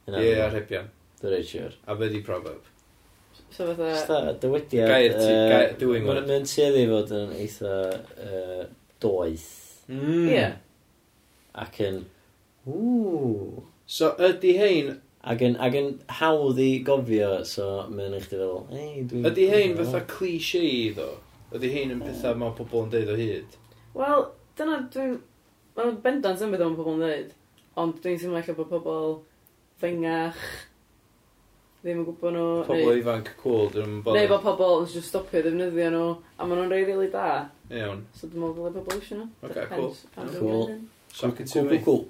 Ie, yeah, arhebion. Dwi'n reit siwr. A be di proverb? So fatha... Sta, dywydiad... Gair ti, gair, dwi'n mynd. Mae'n tueddu fod yn eitha uh, doeth. Mm. Ie. Ac yn... Ww. So ydy hein... Ac yn, ac yn hawdd i gofio, so mae'n eich di fel, ei, dwi'n... Ydy hein fatha cliché ddo? Ydy hein yn pethau mae pobl yn deud o hyd? Wel, dyna dwi'n... Mae'n bendant yn beth o'n pobl yn deud. Ond dwi'n teimlo eich bod pobl fengach, ddim yn gwybod nhw... Pobl neu... ifanc cool, dyn nhw'n. Neu bod pobl yn just stopio ddefnyddio nhw, a maen nhw'n rei rili da. Iawn. So dwi'n meddwl bod pobl eisiau nhw. Ok, cool. Cool. Cool, cool, cool.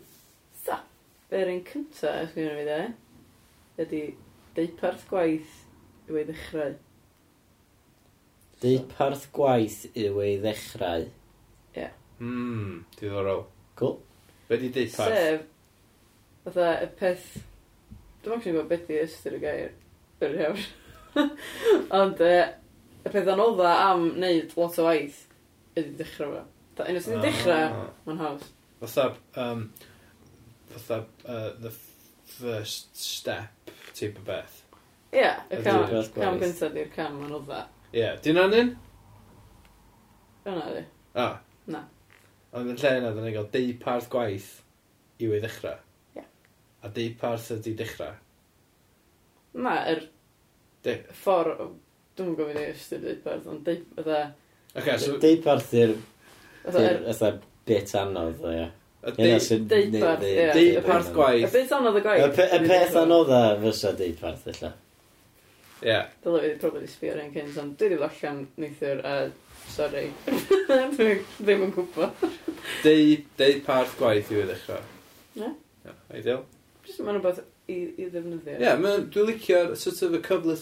Be'r un cynta, os gwneud fi dde, ydy deuparth gwaith i wei ddechrau. Deuparth gwaith yw ei ddechrau. Ie. Yeah. Mm, diddorol. Cool. Be di deuparth? Sef, fatha y peth... Dwi'n mwyn gwybod beth i ystyr y gair. Yr iawn. Ond uh, y peth anodda am wneud lot o waith ydy dechrau fo. Da, os sy'n dechrau, ah. mae'n haws. Fatha, um, fatha uh, the first step type o beth. Ie, yeah, y Ydi cam, rhywbeth gwaith. gyntaf di'r cam ma'n odda. Ie, yeah. di hwnna'n un? Yna di. O. Na. Ond yn lle yna, dyn ni'n gael deiparth gwaith i wei ddechrau. Ie. A deiparth ydi dechrau. Na, yr De... ffordd, dwi'n yn gofyn i ystyr deiparth, ond deuparth, Okay, so... Deiparth i'r... fatha, yr- fatha bit anodd, dda, ia. Hynna sy'n... Deuparth, ie. Deuparth gwaith. Y beth anodd y gwaith. Y peth anodd a fysa deiparth, illa. Ie. Dyla fi probably sbio rhan cynt, ond dwi wedi allan neithiwr a Sorry. Dwi ddim yn gwybod. Deiparth gwaith i fi ddechrau. Ne? Ie, ideal. Just mae'n rhywbeth i, i ddefnyddio. Ie, yeah, dwi'n licio'r sort of y cyfle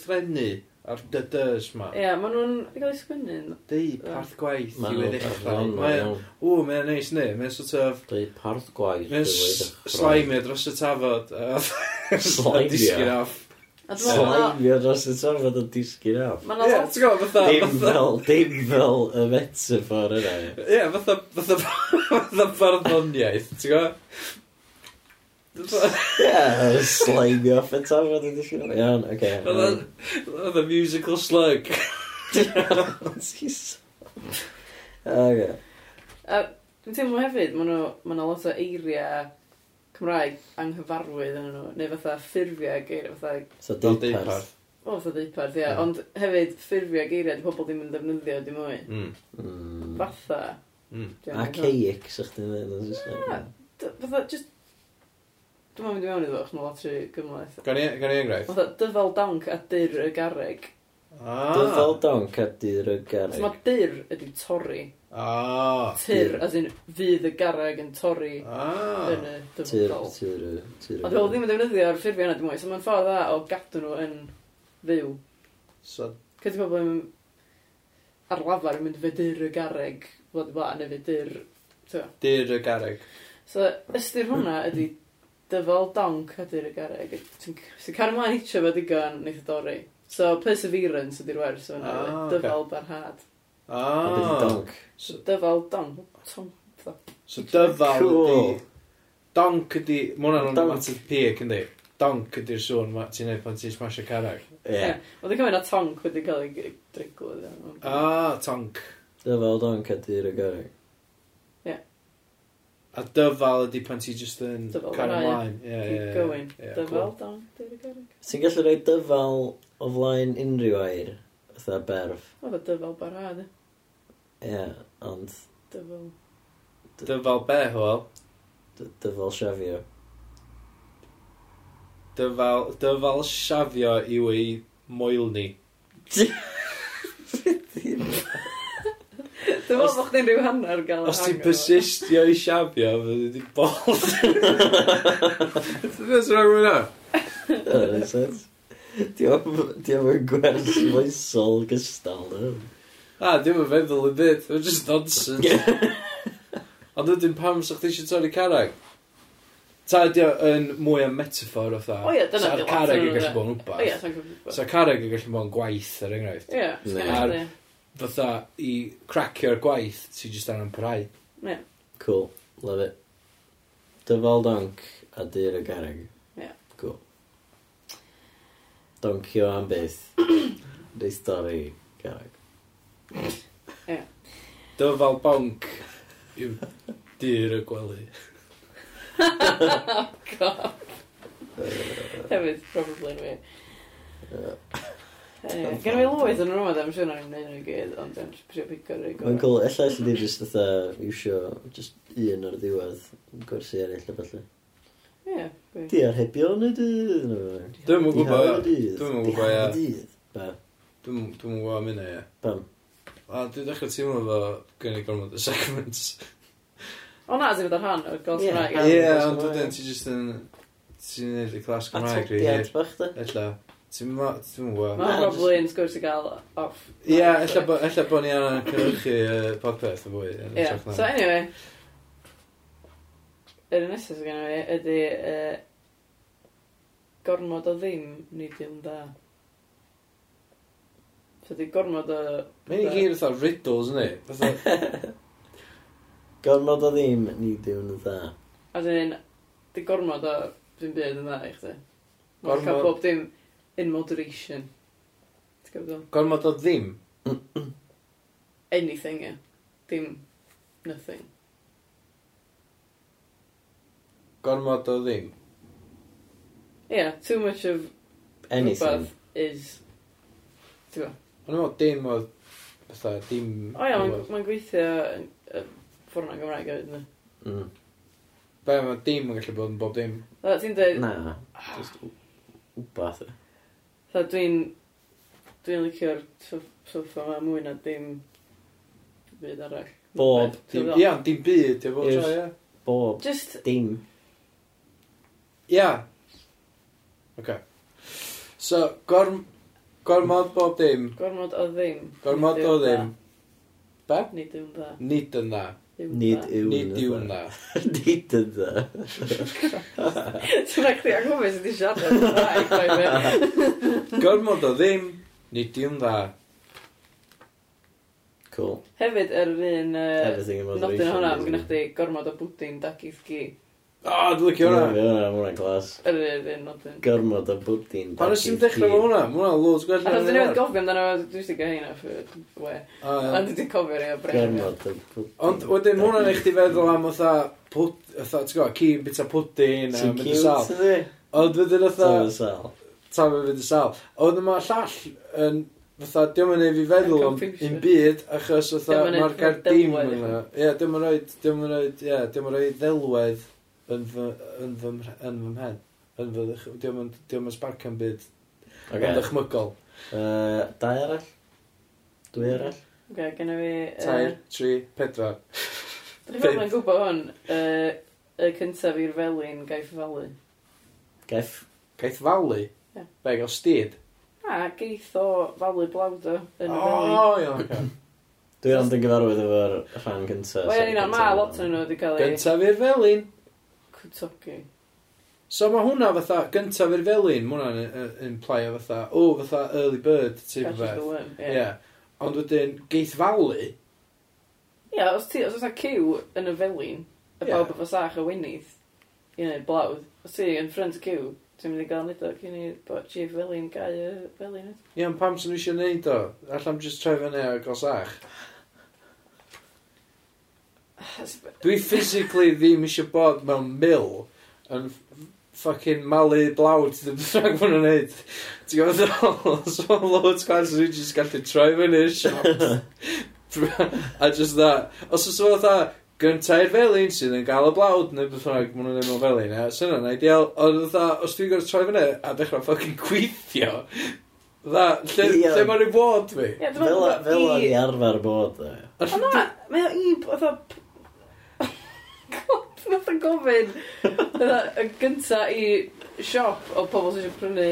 A'r dy dys ma. Ie, yeah, maen nhw'n cael ei sgwynnu. Deu parth gwaith i wedi ddechrau. O, mae'n neis ni. Mae'n sort of... Deu parth gwaith i wedi ddechrau. Slaimio dros y tafod. Slaimio? Disgyn off. Slaimio dros y tafod o disgyn off. Ie, ti'n gwybod, fatha... Dim fel, dim fel y metafor yna. Ie, fatha... Fatha barddoniaeth, ti'n gwybod? Ie, slime off y tafod yn ddysgu. Iawn, oce. Oedd y musical slug. Jesus. Oce. Dwi'n teimlo hefyd, mae yna lot o eiriau Cymraeg anghyfarwydd yn nhw, neu fatha ffurfiau geiriau, fatha... So deiparth. O, fatha deiparth, ie. Ond hefyd, ffurfiau geiriau, di pobl ddim yn defnyddio, dim mwy. Mm. Fatha. Mm. Archaic, sa'ch chi'n dweud yn Saesneg. Fatha, just Dwi'n mynd i mewn iddo, chos mae lot rhy gymlaeth. Gan i gan i enghraifft. Oedd dyfal danc a dyr y garreg. Ah. Dyfal donc a dyr y Os garreg. mae dyr ydy torri. Ah. Tyr, as in fydd y garreg yn torri Ah. yn y dyfal Tyr, danc. tyr, y- tyr. y- A dwi'n ddim yn defnyddio ar ffurfio yna dim mwy, so mae'n ffordd dda o gadw nhw yn fyw. So, Cyd i bobl yn ar lafar yn mynd fedur y garreg, fod i bla, neu fedur... t'wo. dyr y garreg. So, ystyr hwnna ydy dyfol donk ydy'r garreg. Ti'n ti cario mlaen eitio fo digon wneud y dorri. So, perseverance ydy'r wers so, yna. Ah, dyfol okay. barhad. Ah. donc. donk. So, dyfol donk. Tonk. So, dyfol cool. ydy... Donk ydy... Mae hwnna'n mater pig yndi. Donc ydy'r sŵn ti'n neud pan ti'n smasho carreg. Ie. Oedd yn cymryd na tonc wedi cael ei driglo. Ah, tonk. Dyfol donk ydy'r garreg. A dyfal ydy pan ti just yn Dyfal cario fan'na, ymlaen. Ie, ie, Keep ie. going. Ie, Dyfal, cool. down, David Garrick. Ti'n gallu rhoi dyfal o flaen unrhyw air, fatha berf. Oedd o dyfal barhad, e. Ie, ond dyfal. Dyfal be, hwyl? dy- dyfal siafio. Dyfal, dyfal siafio yw ei moel ni. Dwi'n meddwl bod chdi'n rhyw hanner gael Os ti'n persistio i siafio, fyddi di bol. Dwi'n meddwl rhaid hwnna. That makes sense. Di o'n gwers foesol gystal. A, dwi'n o'n feddwl y byd. Dwi'n just nonsense. Ond wedyn pam sa chdi eisiau torri carag? Ta ydi yn mwy am metafor o tha. O ie, dyna Sa'r carag yn gallu bod yn wbath. O ia, Sa'r carag yn gallu bod yn gwaith, er enghraifft. Ie, yeah, fatha i cracio'r gwaith ti jyst angen parhau. Ie. Cool. Love it. Dyfal donc a dyr y garreg. Ie. Cool. Doncio am beth. Neu stori garreg. Ie. Dyfal bonc yw dyr y gwely. oh, God. Hefyd, probably yn wir. Anyway, Gan fi lwyth yn rhywbeth, I'm siŵr na'n gwneud nhw'n gyd, ond dwi'n prio pico rhywun gwybod. Mae'n cool, ella sydd wedi just fatha iwsio just un o'r diwedd gwersi eraill o falle. Ie, gwych. Di arhebio yn y dydd. Dwi'n mwyn gwybod, ie. Dwi'n mwyn gwybod, ie. dydd. Ba? Dwi'n mwyn gwybod am hynna, ie. Pam? A dwi'n dechrau teimlo fo gen i gormod y segments. O na, ti'n mynd ar rhan o'r gos Gymraeg. Ie, ond dwi'n ti just yn... Ti'n neud y clas Gymraeg, rhi. Atodiad bach, da. Ella. Ti'n ma... Ti'n mo... Mae'n probably yn sgwrs i gael off. Ie, yeah, ella bod ni anna cynrychu uh, podpeth yn fwy. Ie, yeah. so anyway. Yr un nesaf sy'n gennau fi ydy uh, gormod o ddim nid yw'n da. So di gormod o... Mae'n i gyd fatha riddles, yna. gormod o ddim nid yw'n da. A dyn, di gormod o... ddim byd yn dda i chdi. Gormod... Mae'n cael bob dim... Dim in moderation. Ti'n gwybod? Gormod o ddim? Anything, ie. Dim nothing. Gormod o ddim? Yeah, too much of Anything. rhywbeth is... Ti'n gwybod? Ond o'n dim oedd fatha, dim... O ia, mae'n- mae'n gweithio yn- yn ffwrna Gymraeg hefyd, ynddi? Mm. Be, mae dim yn gallu bod yn bob dim. Ti'n dweud, Na. Ah. Just wbath. e. Tha dwi'n... Dwi'n licio'r soff- soffa ma mwy na dim byd arall. Bob dim. Ia, dim byd, efo Yes. tra, ia. Bob. Just, Dim. Ia. Oce. So, gorm... Gormod bob dim. gormod o ddim. Gormod o ddim. Be? Nid yw'n dda. Nid yn dda. Nid yw. Nid yw na. Nid yna. Ti'n rhaid chdi anghofio sydd wedi siarad. Gormod o ddim, nid yw na. Cool. Hefyd, yr un... Uh, Everything about the Nodyn hwnna, mae gennych chi gormod o bwdyn, dagis gi. O, dwi'n licio hwnna. Ie, hwnna, hwnna'n glas. Yr un, un, nodyn. Gormod o bwdin. Pan oes ti'n dechrau fo hwnna? Mae Hwnna, loads gwell. A dwi'n nhw'n gofio amdano, dwi'n sy'n gael hynna ffyd, we. A dwi'n cofio rei o bref. Gormod o bwdin. Ond wedyn mae hwnna'n eich di feddwl am otha, otha, ti'n gwybod, ci bita pwdin. Ti'n cute, ydy? Ond wedyn otha... Tam y sal. Tam y fynd y sal. Ond yma llall yn... Fytha, diolch yn ei fi feddwl am un byd, achos fytha, mae'r gardim yna. Ie, diolch yn rhoi, diolch yn rhoi, ie, diolch yn rhoi ddelwedd yn fy, yn fy, yn fy mhen. Yn fy diolch yn, Diolch yn sbarcan byd. Okay. Yn ddychmygol. Uh, dau arall? Dwy mm. arall? Oce, okay, genna fi... Uh, Tair, tri, pedwar. Dwi'n fawr yn gwybod hwn. Uh, y cyntaf i'r felin, gaeth falu. Gaeth? Gaeth falu? Yeah. Be, gael styd? A, geith o falu blawdo yn y felin. O, iawn, iawn. Dwi ond yn gyfarwydd efo'r rhan gyntaf. Wel, un o'n ma, lot o'n nhw wedi cael ei... Gyntaf i'r felin. Kutogi. So mae hwnna fatha, gyntaf i'r felin, mae hwnna'n yn implaio fatha, o, oh, fatha early bird, ti'n beth. Ie. Yeah. Ond wedyn, geith falu. Ie, yeah, os ti, os oes cyw yn y felin, y yeah. bawb efo sach o wynydd, i wneud blawd, os ti yn ffrind y cyw, ti'n mynd i gael nid o cyn i bod chief felin gau y felin. Ie, yeah, ond pam sy'n eisiau neud o? Allam just troi fyny a gosach. Dwi physically ddim eisiau bod mewn mil yn fucking malu blawd ddim ffrag bod nhw'n neud. Ti'n gwybod ddol? So loads glas rwy'n just gallu troi fyny i'r siop. A just that. Os oes fel dda, gyntai'r felin sydd yn gael y blawd neu beth bynnag maen nhw'n neud mewn felin, ia. Sy'n yna ideal. Ond dda, os dwi'n gorau troi fyny a dechrau fucking gweithio, Dda, lle, yeah. lle mae'n ei bod fi? Yeah, fel o'n i arfer bod, e. Ond na, mae o i, oedd Nath o'n gofyn y gynta i siop o pobl sy'n prynu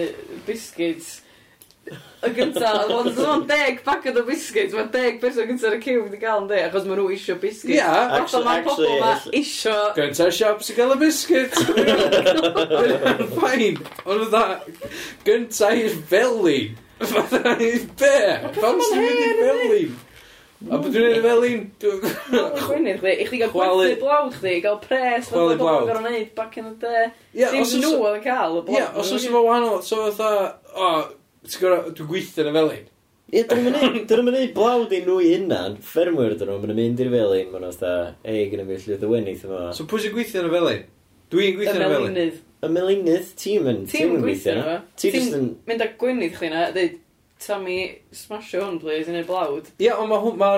biscuits y gynta, oedd o'n deg packet o biscuits, mae deg person gynta ar y cyw wedi cael yn de, achos maen nhw isio biscuits. Ia, actually, mae pobl ma isio... Gynta'r siop sy'n cael y biscuits. Fain, ond dda, gynta i'r felin. Fatha, be? Pam sy'n mynd i felin? A beth dwi'n neud y felin? Chwinydd chdi, i chdi gael gwerthu blawd chdi, gael pres, fath o bobl gorau neud back in the day. Yeah, Dim nhw oedd yn cael y blawd. Ie, os oes efo wahanol, so fatha, o, ti'n gorau, dwi'n gweithio yn y felin. Ie, dyn nhw'n mynd blawd i nhw i hunan, ffermwyr dyn nhw, nhw'n mynd i'r felin, mae'n oes da, ei, gyda fi llwyth o wenydd yma. So pwy sy'n gweithio yn y felin? Dwi'n gweithio yn y felin. Y melinydd. Y melinydd, ti'n mynd gweithio yna. Ti'n mynd â gwynydd chdi yna, dweud, Tommy, smasho hwn, please, i neud blawd. Ie, ond mae ma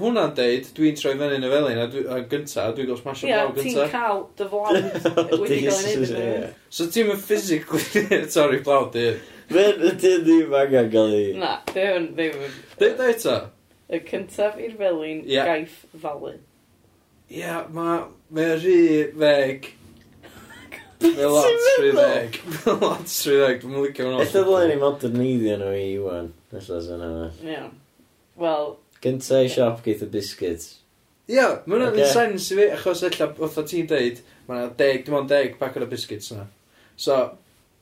hwnna'n deud, dwi'n troi fyny yn y felin a, dwi, a gynta, a dwi'n gael smasho Ie, blawd ti'n gynta. cael dy flawd wedi cael ei wneud. iddo fi. So ti'n mynd physically sorry, blawd i. Fe'n ydy ddim angen gael ei... Na, dy hwn ddim yn... Deud o eto. Y cyntaf i'r felin, Ie. gaeth falu. Ie, mae ma rhy feg Mae lot srydeg. Mae lot srydeg. Dwi'n licio hwnnw. Ella ddylai ni moderneiddio nhw i Iwan. Ella sy'n yna. Iawn. Wel... Gynta i siop geith y biscuits. Ie, mae hwnna'n okay. sens i fi, achos ella, wrtha ti'n deud, mae yna deg, dim ond deg packet o biscuits yna. So,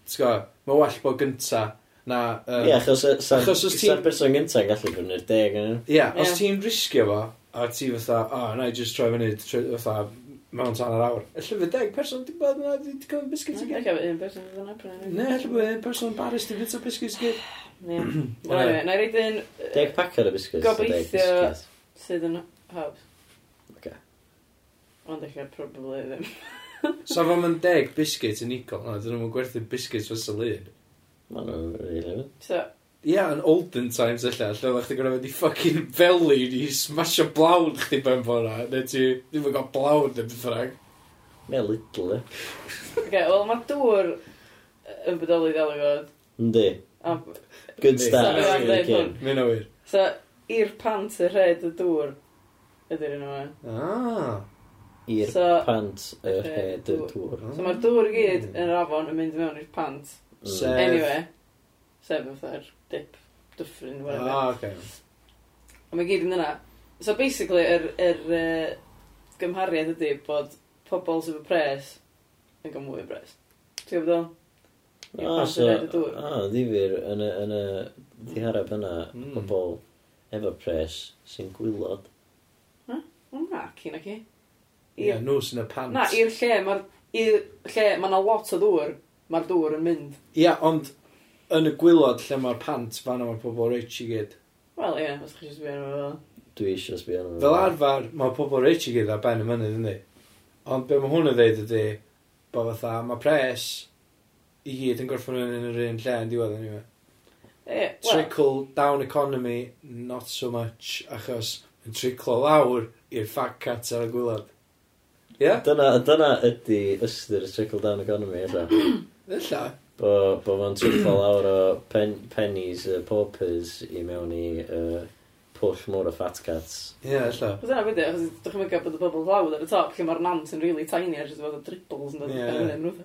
ti'n gwybod, mae well bod gynta na... Um, Ie, achos, san, achos os ti'n... person gynta yn gallu brynu'r deg yna. Ie, os ti'n risgio fo, a ti fatha, o, oh, na i just troi fyny, fatha, mewn tan yr awr. Alla fe deg person di bod yna, di cael biscuits i gyd. Alla un person di bod yna. Ne, alla bod un person baris di bita biscuits i gyd. Ie. Na i reid un... Deg packer o biscuits. Gobeithio sydd yn hobs. Oce. Ond eich probably ddim. So fo ma'n deg biscuits yn igol, na, dyn nhw'n gwerthu biscuits fes y lun. Ma'n nhw'n rili. So, Ia, yn olden times ella, lle oedd chdi gwneud mynd i ffocin feli i smasho blawn chdi ben bona, neu ti ddim yn cael blawn yn beth rhaid. Mae little, eh? okay, Wel, mae dŵr yn bodoli ddal yn god. Yndi. Good start. Mae'n awyr. So, i'r pant y rhed y dŵr ydy'r un o'n. E. Ah. I'r so, pant y rhed y dŵr. So, mae'r dŵr i gyd hmm. yn yr afon yn mynd mewn i'r pant. Mm. Sef. Anyway. Sef yn ffer dip, dyffryn, whatever. Ah, Oh, okay. A mae gyd yn yna. So basically, yr er, er, uh, gymhariad ydy bod pobl sydd y pres yn cael mwy o pres. Ti'n gwybod o? Ah, so, ah, ddifur, yn y, yn y ddiharab yna, mm. pobl efo pres sy'n gwylod. Ha? O, na, cyn ac i. Ie, nws yn y pants. Na, i'r lle, mae'r lle, mae yna lot o ddŵr, mae'r dŵr yn mynd. Ia, yeah, ond yn y gwylod lle mae'r pant fan o'r pobol rich i gyd. Wel, ie, yeah, os chi eisiau sbio arno fel. Dwi eisiau sbio arno fo. Fel arfer, mae pobol rich i gyd ar ben y mynydd yndi. Ond be mae hwn yn dweud ydy, bod fatha, mae pres i gyd yn gorffan yn yr un lle yn diwedd yn anyway. Yeah, well. Trickle down economy, not so much, achos yn triclo lawr i'r fat cat ar y gwylod. Yeah? Dyna, dyna ydy ystyr y trickle down economy, eitha. Ella. Bo, bo fo'n twfo lawr o pen, pennies uh, paupers i mewn i uh, pwll môr o fat cats. Ie, yeah, illa. Fes yna bydde, achos ddech chi'n mynd bod y bobl lawr ar y top, lle mae'r nant yn really tiny a jyst fod o dribbles yn dod yn ymwneud.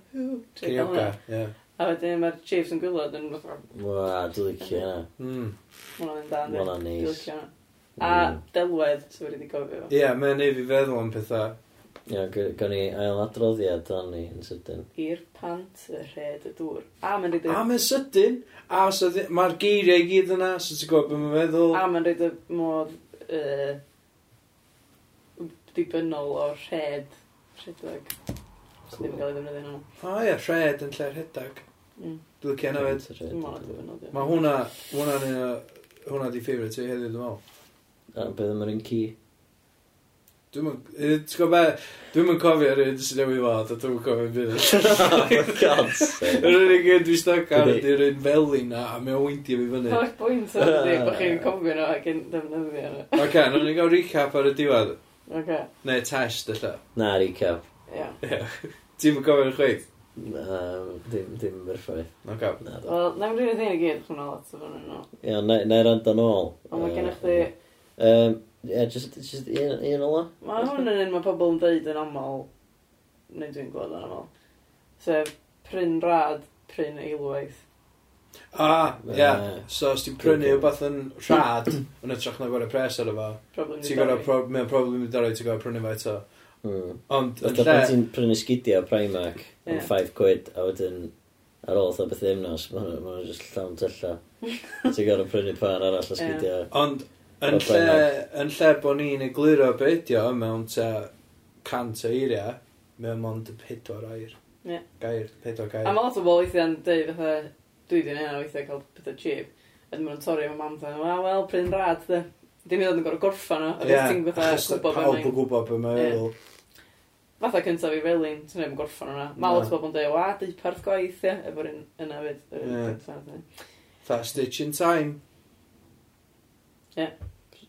Cioga, ie. A wedyn mae'r chiefs yn gwylod yn fath Wa, dwi'n licio hynna. Mm. Mwna'n da, Mwna'n neis. A hmm. delwedd, sy'n wedi gofio. Ie, yeah, mae'n neud fi feddwl am pethau. Ia, know, gawn ni ail adroddiad o'n ni yn sydyn. I'r pant y rhed y dŵr. A mae'n rhaid y... A mae'n sydyn. A so mae'r geiriau i gyd yna, so ti'n gwybod beth mae'n meddwl. A mae'n rhaid y modd uh, dibynnol o rhed rhedag. Cool. Ddim yn cael ei ddefnyddio nhw. O oh, ia, rhed yn lle rhedag. Mm. Dwi'n licio yna fed. Mae hwnna, hwnna, hwnna di ffeifrau ti heddiw, dwi'n meddwl. A beth yma'r un ci? Dwi'n yn... Ti'n gwybod be? dwi'n mynd cofio rhywun sy'n newid fod, a dwi'n yn cofio byd. Oh, for God's sake. Yr unig un dwi'n stoc ar ydy'r un feli na, a mae'n o'n weindio fi fyny. Holl bwynt o'n ydy, bod chi'n cofio nhw ac yn defnyddio nhw. Oce, nhw'n ni gael recap ar y diwedd. Oce. Neu test, illa. Na, recap. Ia. Ti'n mynd cofio'r chweith? Na, dim, dim yr ffaith. Oce. Wel, na fi'n rhywun i gyd, chw'n o lot o fan nhw. Ia, na'i rand o'n ôl. Ond mae gennych chi... Mm. Ie, just, just un, un ola. Mae hwn yn un mae pobl yn dweud yn aml, neu dwi'n gweld yn aml. Sef, pryn rad, pryn eilwaith. Ah, ie. Yeah. So, os ti'n prynu rhywbeth yn rhad, yn ytrach na gorau pres ar efo, ti'n gorau, mae'n problem i dorau, ti'n gorau prynu fo eto. Mm. Ond, yn lle... ti'n prynu sgidio Primark yeah. yn 5 quid, a wedyn ar ôl o beth ddim nos, mae'n ma just llawn tylla. ti'n gorau prynu pan arall o sgidio. Yeah. Ond, Yn lle, yn lle bod ni'n egluro beidio mewn te cant o eiriau, mewn mond y pedwar air. Ie. Gair, pedwar gair. A mae lot o bobl weithiau yn dweud fatha, dwi di'n enw weithiau cael pethau cheap. A dwi'n torri efo mam ta, wel, wel, pryn rad, de. Dim i ddod yn gorau gorffan o, a dwi'n ti'n fatha gwybod be mae'n... Pawb yn gwybod beth mae'n meddwl. Fatha cyntaf i Felin, ti'n rhaid yn gorffan o'na. Mae lot o bobl yn dweud, wa, deuparth gwaith, ie, efo'r un yna fyd. Ie. Fa, Stitch in Time. Ie.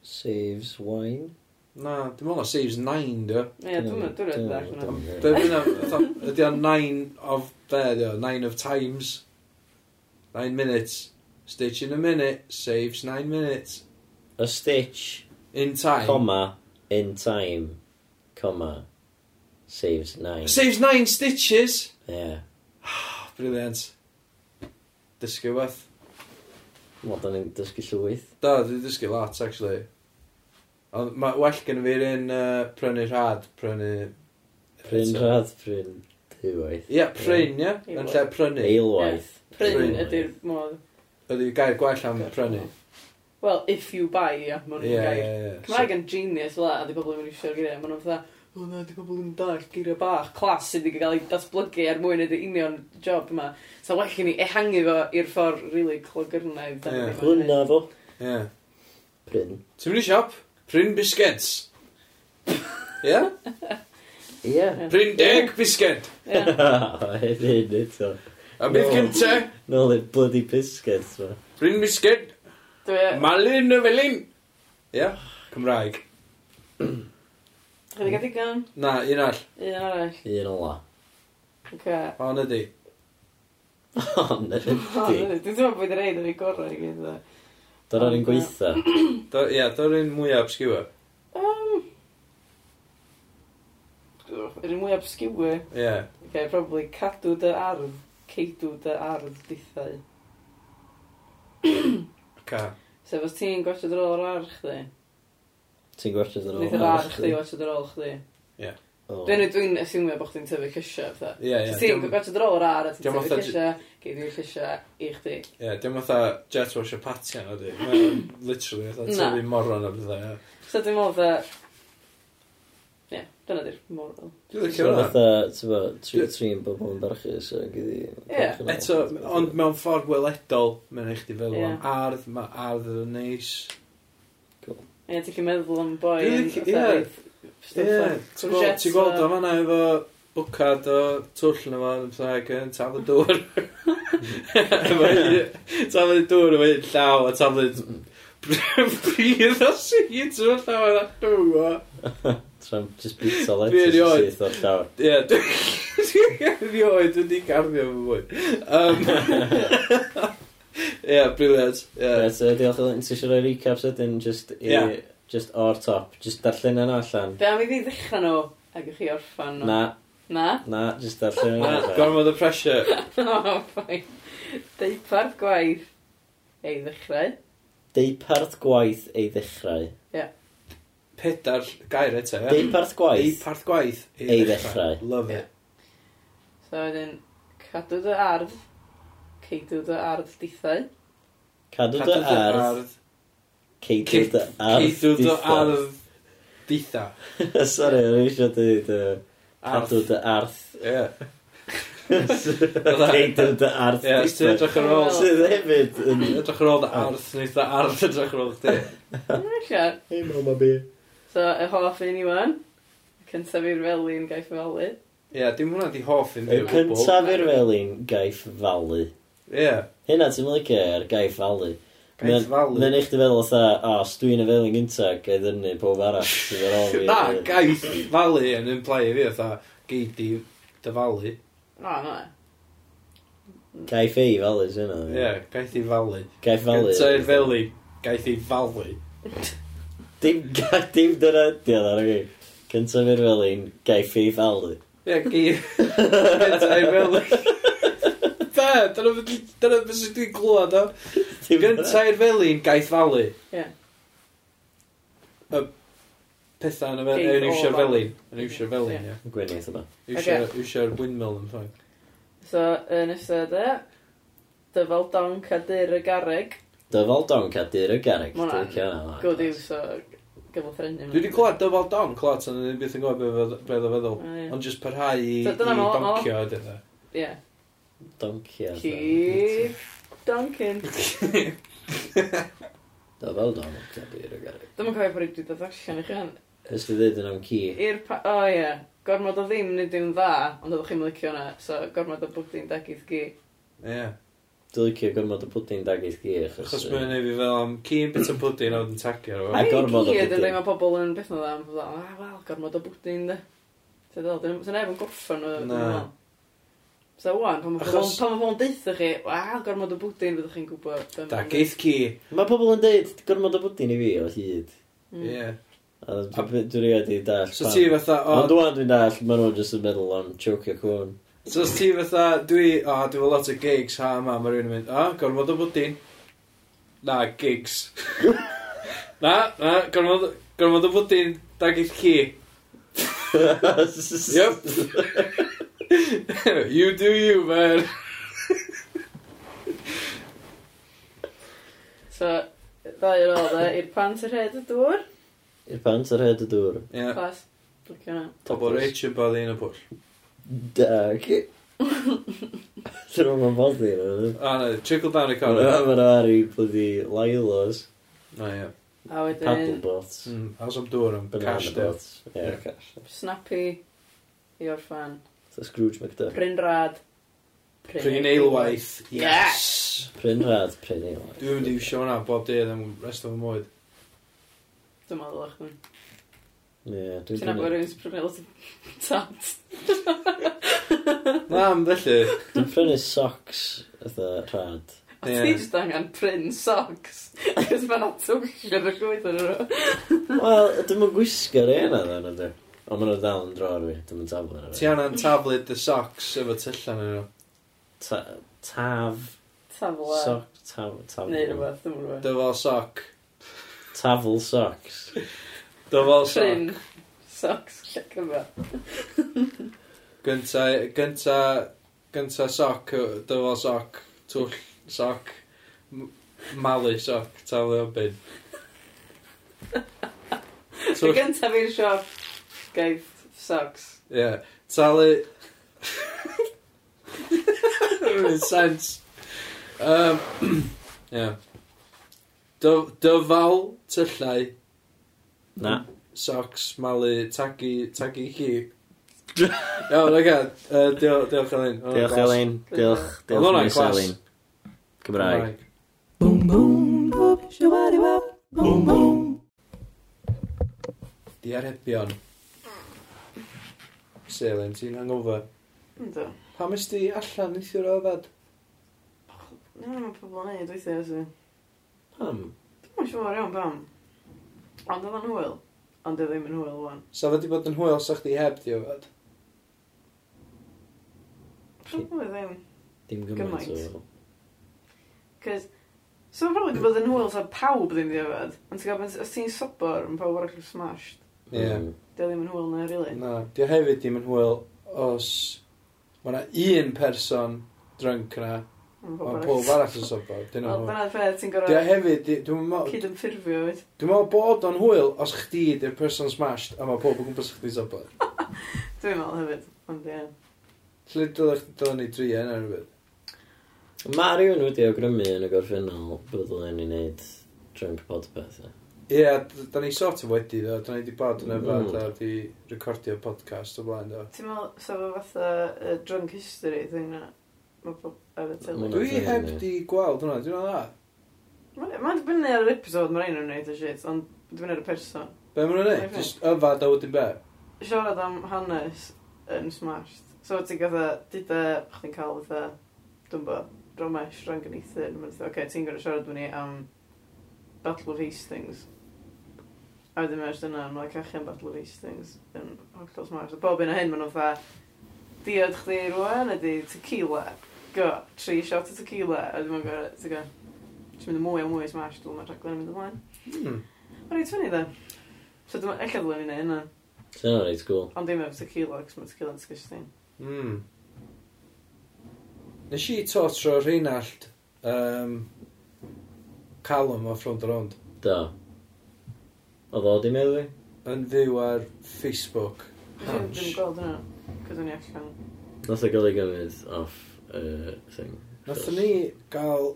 Saves wine. Na, dim ond saves nine, dy. Ie, dwi'n meddwl, dwi'n meddwl. Dwi'n meddwl, ydy o'n nine of, be, nine of times. Nine minutes. Stitch in a minute, saves nine minutes. A stitch. In time. Comma, in time. Comma, saves nine. Saves nine stitches? Yeah. Brilliant. Dysgu weth. Wel, da ni'n dysgu llwyth. Da, dwi'n dysgu lot, actually. Ond mae well gen i fi'r un uh, prynu rhad, prynu... Pryn rhad, pryn dwywaith. Ie, pryn, ie, yn lle prynu. Eilwaith. Pryn ydy'r modd. Ydy gair gwell am prynu. Well, if you buy, ie, yeah, maen nhw'n gair. Cymraeg yn genius fel a, di bobl yn mynd i siarad gyda, maen nhw'n fatha, o na, di pobl yn dall geiriau bach, clas sydd wedi cael ei datblygu er mwyn ydy union job yma. So well i ni ehangu fo i'r ffordd rili really clogyrnaidd. Ie. Hwna fo. Ie. Pryn. Ti'n mynd i siop? Pryn bisgeds. Ie? Ie. Pryn deg bisged. Ie. Hefyd eto. A bydd gynta? Nôl i'r bloody bisgeds ma. Pryn bisged. Malin y felin. Ie. Cymraeg. Chi wedi gael digon? Na, un all. Un arall. Un ola. Oce. O, na di. O, na. Dwi'n teimlo bod wedi reid yn ei gorau i gyd. Do'r ar un gweitha. Ia, do'r un mwyaf obsgiwa. Um, yr un mwyaf obsgiwa? Ie. Yeah. Okay, probably cadw dy ardd, ceidw dy ardd dithau. Ca. Sef os ti'n gwachod ôl yr arch di? Ti'n gwerthu ar ôl. Nid yr ar chdi, watch ar ôl chdi. Ie. Dwi'n dwi'n asumio bod chdi'n tyfu cysio, fatha. Ie, ie. Ti'n gwerthu ar ôl yr a ti'n tyfu cysio, gei fi'n cysio i chdi. Ie, dim fatha jet wash o patian na di. Literally, fatha tyfu moron o bethau, ie. So dwi'n meddwl fatha... Ie, dyna di'r moral. Dwi'n licio hwnna. Fatha, ti'n bo, tri trin bobl yn barchu, so gyda... Ie. Eto, ond mewn ffordd weledol, mae'n eich di feddwl am ardd, mae ardd yn neis. Nice. Ie, ti'n gallu meddwl am boi yn fatha Ti'n gweld o fanna efo bwcad o twll yna fo yn ffag yn tafod dŵr. tafod dŵr efo un llaw a tafod bryd o sydd o'r llaw yna dŵr. Tram, just bita letys o syth o'r llawr. Ie, dwi'n rioed wedi garddio fo fwy. Ie, briliant. Right, so diolch yn ti eisiau rhoi recaps ydyn, just, i, Ie. just o'r top, just darllen yna allan. Be am i fi ddechrau nhw, ac i chi orffan nhw? Na, Na? na, just darllen yna allan. Gormod o pressure. O, ffain. Deipart gwaith. Ei ddechrau. Deipart gwaith ei ddechrau. Pedar gair eto, ie? Deipart gwaith Deuparth gwaith. Ei ddechrau. Love it. So, wedyn, cadw dy ardd Ceidw dy ardd dithau. Cadw dy ardd. Ceidw dy ardd Ceidw dy dithau. ardd ditha. Sorry, o'n i eisiau dweud... yy, Arth. Cadw dy ardd. Ie. Ceidw dy ardd Ie, os ti'n dithau. edrych ar ôl... Sydd hefyd yn... Edrych ar ôl dy ardd. neith dy ardd edrych ar ôl chdi. Eisiau. Hei, mama bi. So, y hoff un i wan. Cyntaf i'r felin gaeth falu. holi. Ie, dim hwnna di hoff yn Y cyntaf i'r felin gaeth falu. Ie. Hynna ti'n mylicio ar gaeth falu. Gaeth falu. Mae'n eich di feddwl otha, o, os dwi'n y feddwl gynta, gael ddynnu pob arall sydd ar ôl fi. Na, gaeth falu yn implai fi otha, gei di dyfalu. Na, na. Gaeth ei falu sy'n yna. Ie, gaeth ei falu. Gaeth falu. Gynta i'r feli, gaeth ei falu. Dim, dim dyna ydi ar fi. Cynta i'r feli'n gaeth ei falu. Ie, gaeth ei falu da, dyna beth sy'n dwi'n glwad o. Gynta i'r felin, gaeth falu. Ie. Y pethau yn y felin, yn iwsio'r felin. Yn iwsio'r felin, ie. Gwyniaeth yma. Iwsio'r windmill yn ffordd. So, yn ystod e, dyfal donc a dyr y garreg. Dyfal don cadur y garreg. Mae'n good use o gyflwyfrennu. Dwi wedi clywed dyfal don, lot, ond dwi'n byth yn gwybod beth o feddwl. Ond just parhau i i doncio ydy Ie. Doncia. Keep donkin. Da fel doncia byr o gari. Dwi'n cofio bod wedi dod allan i chi yn. Ys ti ddweud yn am ci? I'r pa... O ie. Gormod o ddim nid yw'n dda, ond oeddech chi'n licio hwnna, so gormod o bwdyn dagydd gi. Ie. Dwi'n licio gormod o bwdyn dagydd gi, achos... Mae'n ei fi fel am ci'n bit o bwdyn a wedyn tagio fo. A gormod o bwdyn. Dwi'n dweud mae pobl yn beth o dda, am fel, ah, wel, gormod o bwdyn, de. Ti'n dweud, dyn nhw'n gorffan o... Na. So, wan, pan mae Achos... pobl yn deitha chi, wel, gormod o bwdyn, fyddwch chi'n gwybod. Da, geith ci. Mae pobl yn deud gormod o bwdyn i fi o hyd. Mm. Ie. Mm. Yeah. A dwi'n dwi wedi dall. So ti fatha... Ond dwi'n dwi'n dall, maen nhw'n jyst yn meddwl am chocio cwn. So os ti fatha, dwi, o, oh, dwi'n lot o gigs, ha, ma, mae rhywun yn mynd, o, oh, gormod o bwdyn. Na, gigs. na, na, gormod, gormod o bwdyn, da geith ci. Yep. you do you, man. so, ddau ar ôl, da, i'r pant yr hed y dŵr. I'r pant ar hed y dŵr. Ie. Yeah. Clas. Pobl reich yn boddi yn y pwll. Da, ci. Dyn nhw'n boddi yn O, na, trickle down y corridor. Mae'n mynd ar i byddi Lylos. O, ie. A wedyn... Paddlebots. Mm, House of Durham. Cash deal. Ie, cash. Snappy. i orffan. So Scrooge McDuck. Pryn rad. Pryn eilwaith. Yes! Pryn rad, pryn eilwaith. Dwi'n mynd i wisio hwnna bob dydd am rest o fy mwy. Dwi'n meddwl o'ch mynd. Ie, dwi'n Ti'n agor rhywun sy'n prynu lot o tat. Na, am felly. Dwi'n prynu socks ytho rad. A ti just angen pryn socks. Cos mae'n atwysio y gwyth yn yr o. Wel, dwi'n mynd gwisgo rhain yna, dwi'n Ond maen nhw dal yn dro ar fi, dim yn taflu ar fi. Ti anna'n taflu dy socks efo tyllan yn nhw. Ta- Taf... Tafla. Soc... Taf... Neu rhywbeth, ddim yn rhywbeth. Soc. Tafl socks. Dyfo soc. Trin. Socks. lle cyfa. Gynta, gynta, gynta soc, yy, dyfo soc, twll soc, m- malu soc, taflu o bin. Y Twll, gyntaf i'r siop. Gai socks. Ie. Talu... Mae'n sens. Um, ie. Dy- Dyfal tyllau. Na. Socks, malu, tagi, tagi chi. Iawn, oce. Yy, dio- Diolch Elin. Oedd Diolch class. Elin, diolch, Oedd diolch hwnna'n Miss. Elin. Cymraeg. Boom, boom, boop, shawaddy wop, boom, boom. Di arebion. Salem, ti'n hangover. Ynddo. Pam ys di allan neithiwr o ddad? Dwi'n meddwl mae pobl yn ei dweithio os yw. Pam? Dwi'n meddwl siwr iawn pam. Ond oedd yn hwyl. Ond oedd ddim yn hwyl o'n. Sa fe di bod yn hwyl sa chdi heb di o? Probably ddim. Dim gymaint o. Cys, so probably di bod yn hwyl sa pawb ddim di o. Ond ti'n gwybod, os ti'n sobor, mae pawb arall yn smashed. Ie. Yeah. Mm. Dio ddim yn hwyl na, really. Na, di o hefyd ddim yn hwyl os mae yna un person drunk yna, mae pob arall yn sofo. Dyna hwyl. ti'n gorau... Dio hefyd, dwi'n meddwl... Cyd yn ffurfio, wyd. Dwi'n meddwl bod o'n hwyl os chdi di'r person smashed a mae pob yn gwmpas chdi sofo. Dwi'n meddwl hefyd, ond ie. Lle dylech chi ni dri yna rhywbeth? Mae rhywun wedi awgrymu yn y gorffennol bod ddylen ni wneud drunk podpeth. Ie. Ie, yeah, da ni sort of wedi do. da ni wedi bod yn yfad a wedi recordio podcast o blaen do. Ti'n meddwl, sef o fatha uh, drunk history thing na? ar y tele. Dwi heb di gweld hwnna, dwi'n dda. Mae'n dibynnu ar yr episod mae'r ein yn gwneud y shit, ond dibynnu ar y person. Be mae'n wneud? Just yfad a wedyn be? Siarad am hanes yn smashed. So ti'n gatha, dyda, chdi'n cael fatha, dwi'n bo, dromesh, rhan gyneithyn. Oce, okay, ti'n gorau siarad fyny am Battle of Hastings. A wedyn mae'n just yna, mae'n cachu am battle of these things yn hollol smart. A bob un o hyn, mae'n fatha, diod chdi rwan ydi tequila. Go, tri shot o tequila. A wedyn mae'n gorau, ti'n go, ti'n mynd yn mwy o mwy smash, dwi'n mynd rhaglen yn mynd ymlaen. Mm. Mae'n reit fyny, dda. So dwi'n eich adlen i'n hynna. So, no, reit cool. Ond dim efo tequila, cos mae tequila'n disgusting. Mm. Nes i totro Reinald, um, Callum o Front Around. Da. Oedd o di meddwl? Yn fyw ar Facebook. Dwi'n Hunch. gweld yna, cos o'n i allan. Nath o gael ei gyfydd off uh, thing. Nathon ni gael...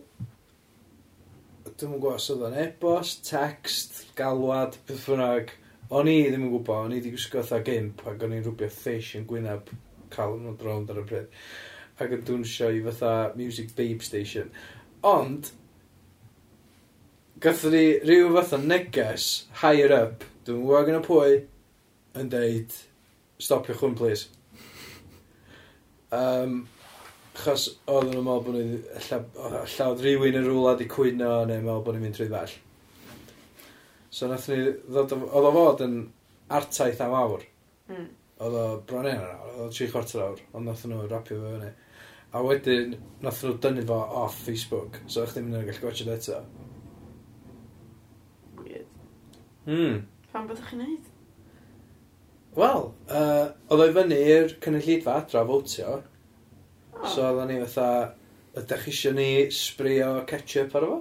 Dwi'n gwybod os oedd o'n e-bost, text, galwad, beth bynnag. O'n i ddim yn gwybod, o'n i wedi gwisgo fatha gimp ac o'n i'n rwbio fish yn gwyneb cael yn rownd ar y pryd. Ac yn dwnsio i fatha music babe station. Ond, Gatho ni rhyw fath o neges, higher up, dwi'n gwybod gan y pwy, yn deud, stopio chwn, please. Um, achos oedden nhw'n meddwl bod nhw'n llawd rhywun yn rhywle di cwyno neu meddwl bod nhw'n mynd trwy ddall. So nath ni, ddod, oedd o fod yn artaith am awr. Mm. Oedd o bron un awr, oedd o tri chwarter awr, ond nath nhw rapio fe fyny. A wedyn, nath nhw dynnu fo off Facebook, so eich ddim yn gallu gwachio eto. Hmm. Pan bod chi'n neud? Wel, uh, oedd o'i fyny i'r cynnyllidfa adra fotio. Oh. So oedden ni fatha, ydych chi eisiau ni sbrio ketchup ar efo?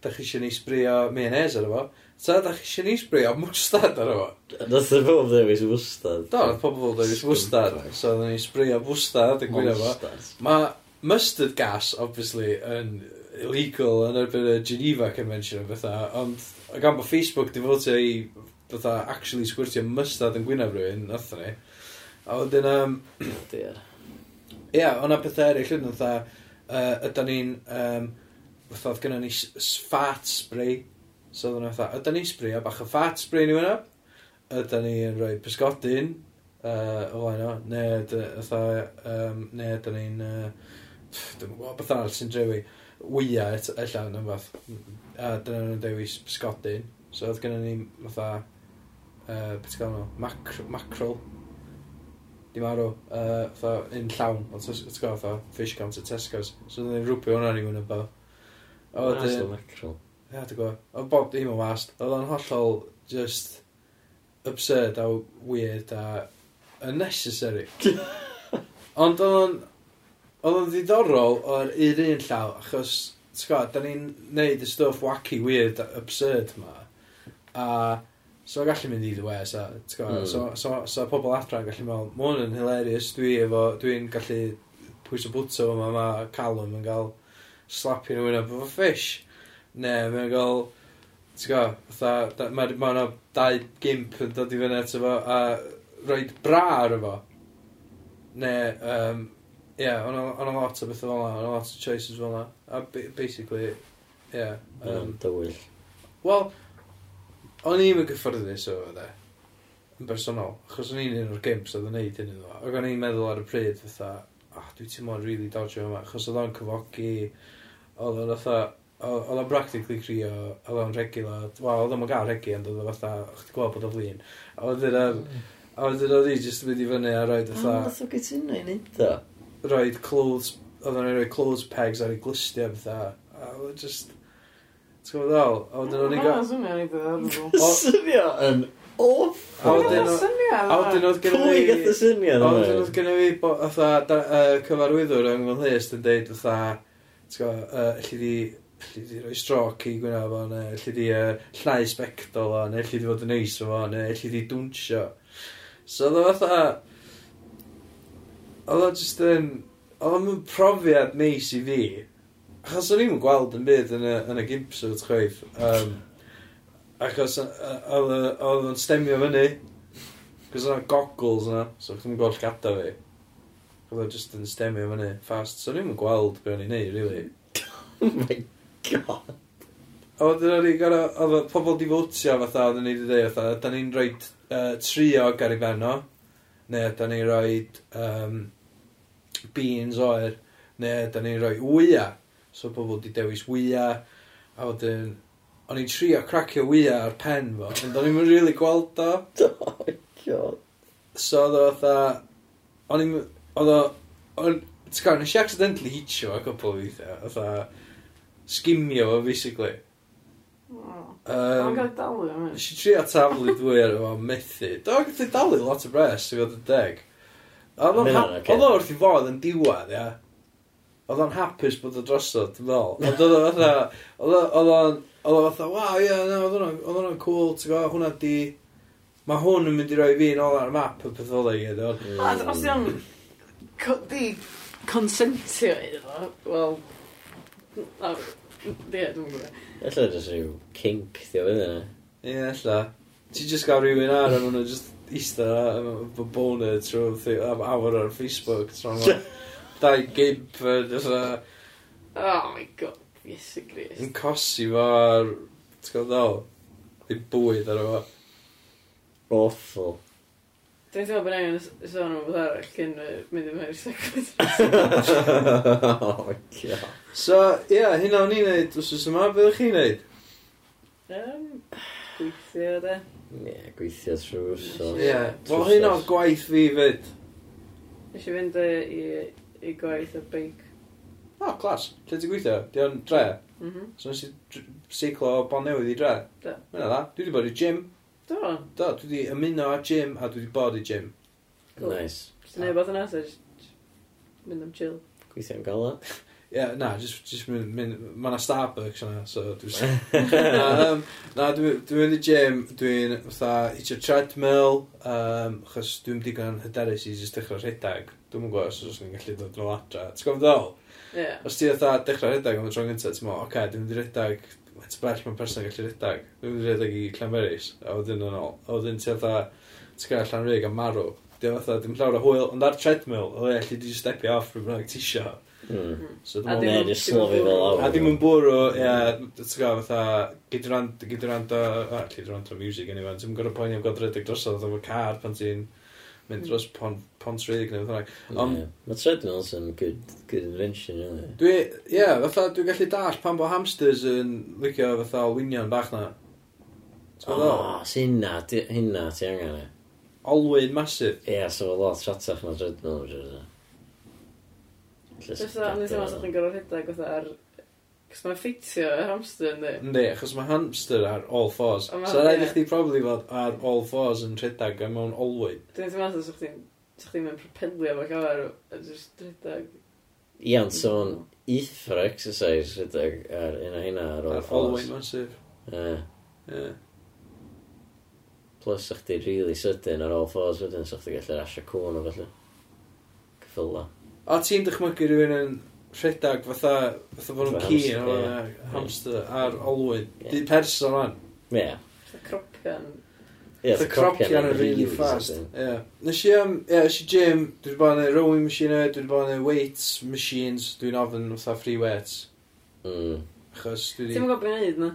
Ydych chi eisiau ni sbrio mayonnaise ar efo? Ta, ydych chi eisiau ni sbrio mwstad ar efo? Nath y pobl ddewis mwstad. Do, nath pobl ddewis mwstad. So oedden ni sbrio mwstad yn gwneud efo. Mae mustard gas, obviously, yn illegal yn erbyn y Geneva Convention o fatha, ond gan bod Facebook di fod i fatha actually sgwrtio mystad yn gwynaf rhywun, nath ni. A wedyn... Um, Dear. Ia, yeah, o'na pethau eraill yn fatha, uh, ydan ni'n, um, fatha, oedd gennym ni fat spray, so oedd yna fatha, ydan ni'n spray, a bach o fat spray ni fyna, ydan ni'n rhoi pysgodyn, uh, o flaen o, neu, fatha, um, neu ydan ni'n, uh, dwi'n gwybod beth arall sy'n drewi, wyau allan yn fath, a dyna nhw'n dewis pysgodyn. So oedd gennym ni fatha, uh, beth gael nhw, Macr macrol. Dim arw, uh, fatha un llawn, ond ti'n gael fatha fish gant a Tesco's. So oedd ni'n rwpio hwnna ni mwyn efo. o o'n macrol. Ia, ti'n gwybod. Oedd bob dim yn wast. Oedd o'n hollol just absurd a weird a unnecessary. Ond oedd o'n, oedd o'n ddiddorol o'r un un llaw, achos ti'n gwybod, da ni'n neud y stuff wacky, weird, absurd ma. A so gallu mynd i ddwe, so, ti'n gwybod, mm. so, so, so pobl adra yn gallu meddwl, ma hwn yn hilarious, dwi efo, dwi'n gallu pwys o bwto yma, mae Callum yn cael slapio nhw yna efo fish. Ne, mae'n cael, ti'n gwybod, fatha, mae ma yna dau gimp yn dod i fyny ato fo, a roed bra ar efo. Ne, um, Ie, o'n o'n lot o bethau fel yna, o'n lot o choices fel yna. A ba- basically, ie. Yym, Yn dywyll. Wel, o'n i'n yn gyfforddus o fe. Yn bersonol. Achos o'n i'n un o'r gimps oedd yn neud hyn iddo fo. Ac o'n i'n meddwl ar y pryd, fatha, ah, dwi ti'n rili really dodgy yma. Achos oedd o'n cyfogi, oedd o'n fatha, oedd o'n practically crio, oedd o'n regu. Wel, oedd o'n gael regu, ond oedd o'n fatha, o'ch ti'n gweld bod o flin. A wedyn, yym, mm. a wedyn oedd i jyst yn mynd i fyny a roed fatha... Ond nath o gytuno i neud o rhoi clothes, oedd o'n rhoi clothes pegs ar ei glistio a bethau. A oedd just... Ti'n gwybod ddol? A wedyn o'n i gael... Swnio ni o, Swnio yn off. A wedyn oedd gen i... Pwy gath y syniad yma? A wedyn oedd gen i fi, fatha, cyfarwyddwr yng Nghymru yn deud, fatha, ti'n gwybod, allu di allu di roi stroc i gwyna fo, neu allu di uh, llnau sbectol o, neu allu di fod yn neis o fo, neu allu di dwnsio. So oedd o fatha, oedd o just yn... Oedd o'n profiad neis i fi. Achos o'n i'n gweld yn byd yn y, yn y gimpsuit chweith. Um, achos oedd o'n stemio fyny. Cos o'n goggles yna, so chdi'n gweld gada fi. Oedd o just yn stemio fyny fast. So o'n i'm gweld be o'n i'n neud, really. oh my god. A wedyn o'n i gara, oedd pobl di fwtio fatha, oedd ni wedi dweud, fatha, da ni'n rhoi uh, trio ar ei ben o, neu da ni'n rhoi um, beans oer, neu da ni'n rhoi wya, So pobl di dewis wya, a wedyn, o'n i'n trio cracio wya ar pen fo, ond o'n i'n really gweld o. Oh my god. So oedd o fatha, o'n i'n, oedd o, o'n, ti'n gael, nes i accidentally hitio a couple o weithiau, fatha, skimio fo, basically. Um, cael dalu am hyn. Nes i trio taflu dwy ar efo methu. Do, gath i dalu lot o bres, i fod yn deg. Oedd o'n hap- oedd o wrth i fod yn diwedd, ia. Oedd o'n hapus bod o drosodd, dwi'n fel. Ond oedd o'n fatha, oedd o- oedd o'n, oedd o'n fatha, waw, ia, na, oedd o'n- oedd o'n cool, ti'n gwybod, hwnna di... Mae hwn yn mynd i roi fi yn ôl ar y map y peth fel ei gyd, oedd. A os yw'n... co- Di consentio iddo, wel... na, Ie, dwi'n gwybod. Alla jyst rhyw kink, di o fydd yna. Ie, ella. Ti just gael rhywun ar a nhw'n jyst eistedd yna efo boner trwy am awr ar Facebook. Dau gimp yn fatha... Oh my god, Iesu Grist. Yn cosi fo ar... ti'n gwybod ddol? Ddim bwyd ar efo. Awful. Dwi'n teimlo bod angen sôn am beth arall cyn mynd i mewn i'r segwyd. Oh my god. So, ie, yeah, hynna o'n i'n neud, os oes yma, beth ydych chi'n neud? Um, gweithio, de. Ie, gweithio trwy wsos. Ie, wel hyn o'r gwaith fi fyd. Nes i fynd yy, i, i gwaith y beic. O, oh, clas. Lle ti gweithio? Di o'n dre? Mhm. So nes i dr- seiclo o bon newydd i dre? Do. Mae'n dda. Dwi wedi bod i gym. Do. Do, dwi wedi ymuno â gym a dwi wedi bod i gym. Cool. Nice. Ti'n neud beth yna, so jyst- jyst mynd am chill. Gweithio'n gola. Ie, yeah, na, just, just mynd, mynd, mae yna Starbucks yna, so dwi'n... na, um, na dwi'n dwi mynd i gym, dwi'n fatha hitio treadmill, um, achos dwi'n digon hyderus i just dechrau rhedeg. Dwi'n mwyn gwybod os oes ni'n gallu dod yn adra. T'w gwybod ddol? Yeah. Os ti fatha dechrau rhedeg am y tro gyntaf, ti'n mwyn, oce, okay, dwi'n mynd i rhedeg, mae'n bell mae'n person gallu rhedeg. Dwi'n mynd i rhedeg i Llanberis, a wedyn yn ôl. A wedyn ti fatha, ti'n gael Llanrig a marw. Dwi'n fatha, dwi'n llawer o hwyl, ond ar treadmill, o e, allu di stepio off rhywbeth ti'n siarad. Mm. So dwi'n meddwl neu jyst slofi fel awr. A dim yn bwrw, ie, ti'n gwybod, fatha, gyd yr o, a gyd yr o music yn ifan, ti'n gorau poeni am godred ag drosodd efo car pan ti'n mynd dros Pont Rhyg neu beth bynnag. Mae treadmills yn good, good invention, yna. Dwi, ie, fatha, dwi'n gallu dall pan bo hamsters yn licio fatha olwynion bach na. O, oh, hynna, hynna ti angen e. Olwyn masif. Ie, so so lot rhatach na treadmill, Just Fytha, ond i'n teimlo sa'ch chi'n gorfod rhedeg fatha ar... Cos mae'n ffitio y hamster ynddi? Yndi, achos mae hamster ar all fours. O, ma' So rhaid i ie. chdi probably fod ar all fours yn rhedeg a mewn olwyd. Dwi'n teimlo sa'ch chi'n... Sa'ch chi'n mynd propelio fo gyfer a just rhedeg. Iawn, so o'n eitha exercise rhedeg ar un o hynna ar ôl Ar olwyd masif. Ie. Ie. Plus, sa'ch chdi really sydyn ar all fours wedyn, sa'ch chdi gallu rasio cwn o falle. Cyffyla. O, ti'n dychmygu rhywun yn rhedeg fatha, fatha bod nhw'n ci yn o'r hamster ar olwyn. Yeah. Di person o'n. Ie. Fatha cropian. Ie, fatha crocian yn really fast. Ie. Nes i, um, ie, nes i gym, dwi wedi bod yn ei rowing machine, dwi wedi bod yn ei weights machines, dwi'n ofyn fatha free weights. Mm. Achos dwi wedi... Ti'n gwybod beth i wneud, na?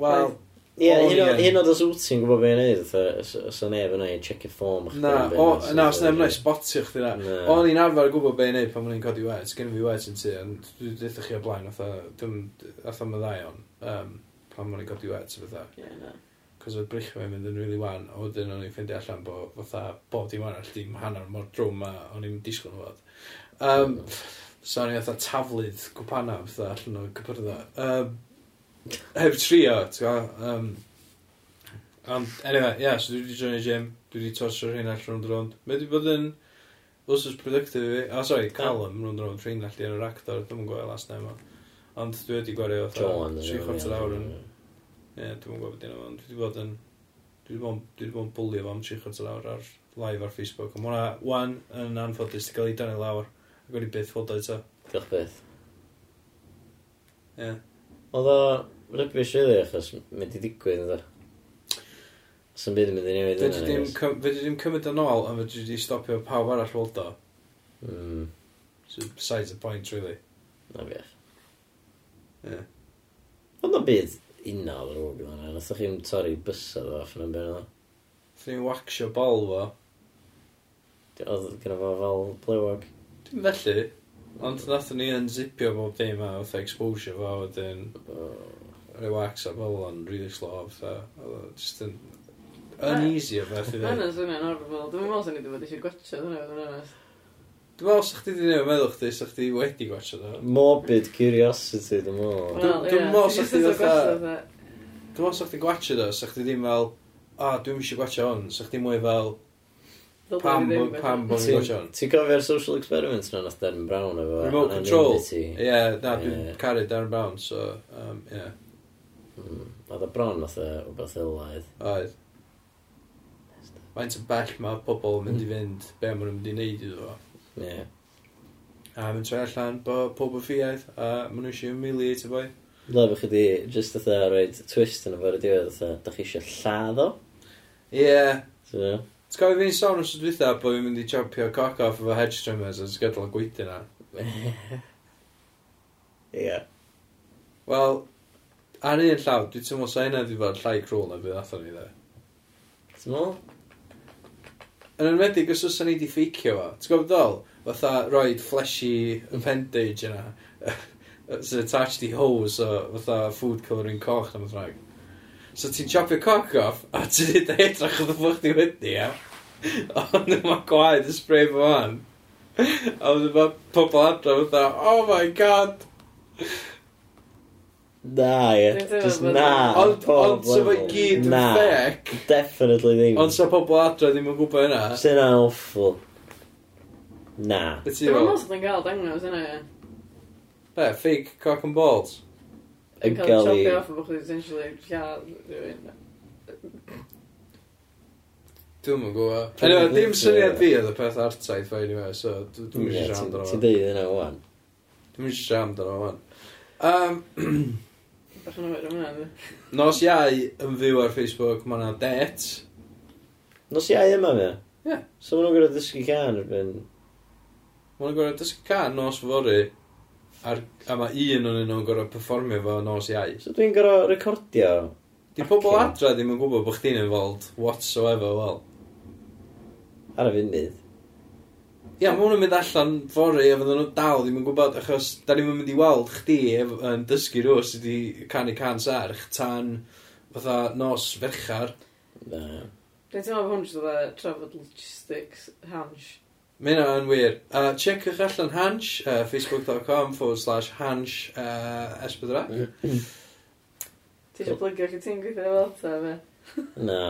Wel, Ie, yeah, hyn oedd y sŵt ti'n gwybod beth i'n neud, so neb yna i check your form. Na, na, os neb yna i spotio chdi na. O'n i'n arfer gwybod beth i'n neud pan o'n i'n codi wet, gen i fi wet yn tu, ond dwi dweud chi o blaen, atho my ddau on, pan o'n i'n codi wet, fatha. Ie, na. Cos oedd brych fe'n mynd yn rili wan, a wedyn o'n i'n ffeindio allan bod fatha bob dim arall dim hanner mor drwm a o'n i'n disgwyl nhw fod. Um, so o'n i'n fatha tafludd gwpana, fatha allan o cypyrddau. Um, heb trio, ti'n gwybod, um, ond, anyway, ie, yeah, so dwi wedi joinio gym, dwi wedi torsio'r hyn all rownd rownd. Mae wedi bod yn wrthos productive i fi, ah, sorry, Callum rownd rownd rhain allu yn yr actor, dwi'n gwybod last name o. Ond dwi wedi gwario fatha 3 chwarter awr yn... Ie, dwi'n gwybod beth yna, ond dwi wedi bod yn... Dwi wedi bod yn bwlio fo am 3 chwarter awr ar live ar Facebook. Ond mwna, wan, yn anffodus, di gael ei dan i lawr. Ac wedi byth fod o eto. Diolch byth. Ie. Yeah. Oedd o rybys rili achos mae di digwydd ydw. Sa'n byd yn mynd i newid yna. Fedri ddim cym- fedri ddim cymryd yn ôl, ond fe di stopio pawb arall weld o. Mm, So, Besides the point, really. na beth. Ie. Ond o byd unal yr oog yna, nath chi'n torri bysau ddo off yn y byd yna. Dwi'n waxio bol fo. Oedd gyda fo fel blewog. Dwi'n felly. Ond nathon ni yn zipio bob dim a fatha exposure fo, wedyn oh. rhoi wax a fel o'n really slow, fatha, oedd o just yn uneasy o beth i Ma' hynna'n ddweud. swnio'n horrible. Dwi'n meddwl sy'n ni wedi bod eisiau gwachio hwnna, fod yn onest. Dwi'n meddwl sa'ch ti di newid meddwl chdi, sa'ch ti wedi gwachio do. Morbid curiosity, dwi'n meddwl. Wel, Dwi'n- ie, meddwl sa chdi jyst yn fatha- gwella fatha- Dwi'n meddwl sa'ch ti gwachio do, sa'ch ti ddim fel, a, dwi'm eisiau gwachio hwn, sa'ch ti mwy fel, Pam, pam bod ni'n gwachio hwn? Ti'n cofio'r social experiments na nath Darren Brown efo? Remote control. Ie, yeah, na, dwi'n caru Darren Brown, so, um, ie. Yeah. Oedd y bron nath e wbeth ilaedd. Oedd. Faint o bell mae pobl yn mynd i fynd be maen nhw'n mynd i wneud iddo fo. Ie. A mae'n troi allan bod pob o ffiaidd, a maen nhw eisiau humiliate y boi. Dla bych chi just oedd e roed twist yn y fawr y diwedd oedd e, da chi eisiau lladd o? Ie. Yeah. So, Ti'n cofio fi'n sôn os ydw dda bod fi'n mynd i champio cock off efo hedge trimmers a sgydol y gwydi na? Ie. Wel, ar un llaw, dwi'n teimlo sa hynna wedi bod llai crwl na bydd athon ni dde. Ti'n mwyn? Yn enwedig, os oes ni wedi ffeicio fo, ti'n gwybod ddol? Fatha roed fleshy appendage yna, sy'n attached i hose o fatha food colouring coch na math rhaeg. So ti'n chopio cock off, a ti'n dweud o edrach oedd y ffwch di wedi, ia. Ond mae gwaed y spray fo fan. A oedd yma pobl adro fatha, oh my god! Na, ie. Just na. Ond so fe gyd yn fec. Definitely ddim. Ond so pobl adro ddim yn gwybod yna. Sy'n awful. Na. Dwi'n meddwl sydd yn cael dangos yna, ie. Be, fake cock and balls? yn cael ei... Cael off o bod chdi essentially lladd rhywun. Dwi'n yn gwybod. Anyway, dim syniad fi oedd y peth artaith fe anyway, so dwi'n eisiau siarad amdano fan. Ti'n deud yna o'n? Dwi'n eisiau siarad amdano fan. Um, Bach yn oed am hynna, Nos iau yn fyw ar Facebook, mae yna det. Nos iau yma fe? Ie. So maen nhw'n gorau dysgu can erbyn... Maen nhw'n gorau dysgu can nos fory. Ar, a mae un o'n nhw'n gorau performio fo nos iau. So dwi'n gorau recordio? Di pobl adra ddim yn gwybod bod chdi'n involved whatsoever wel. Ar y funud. Ia, mae hwn yn mynd allan fori a fydden nhw dal ddim yn gwybod achos da ni'n mynd i weld chdi yn dysgu rhyw sydd wedi canu can serch tan fatha nos ferchar. Na. Dwi'n teimlo bod hwn sydd wedi trafod logistics, hansh. Mae hynna yn wir. Uh, checiwch allan Hansh, uh, facebook.com forward slash Hansh uh, esbydra. Ti eisiau plygio chi ti'n gweithio fel ta, fe? Na.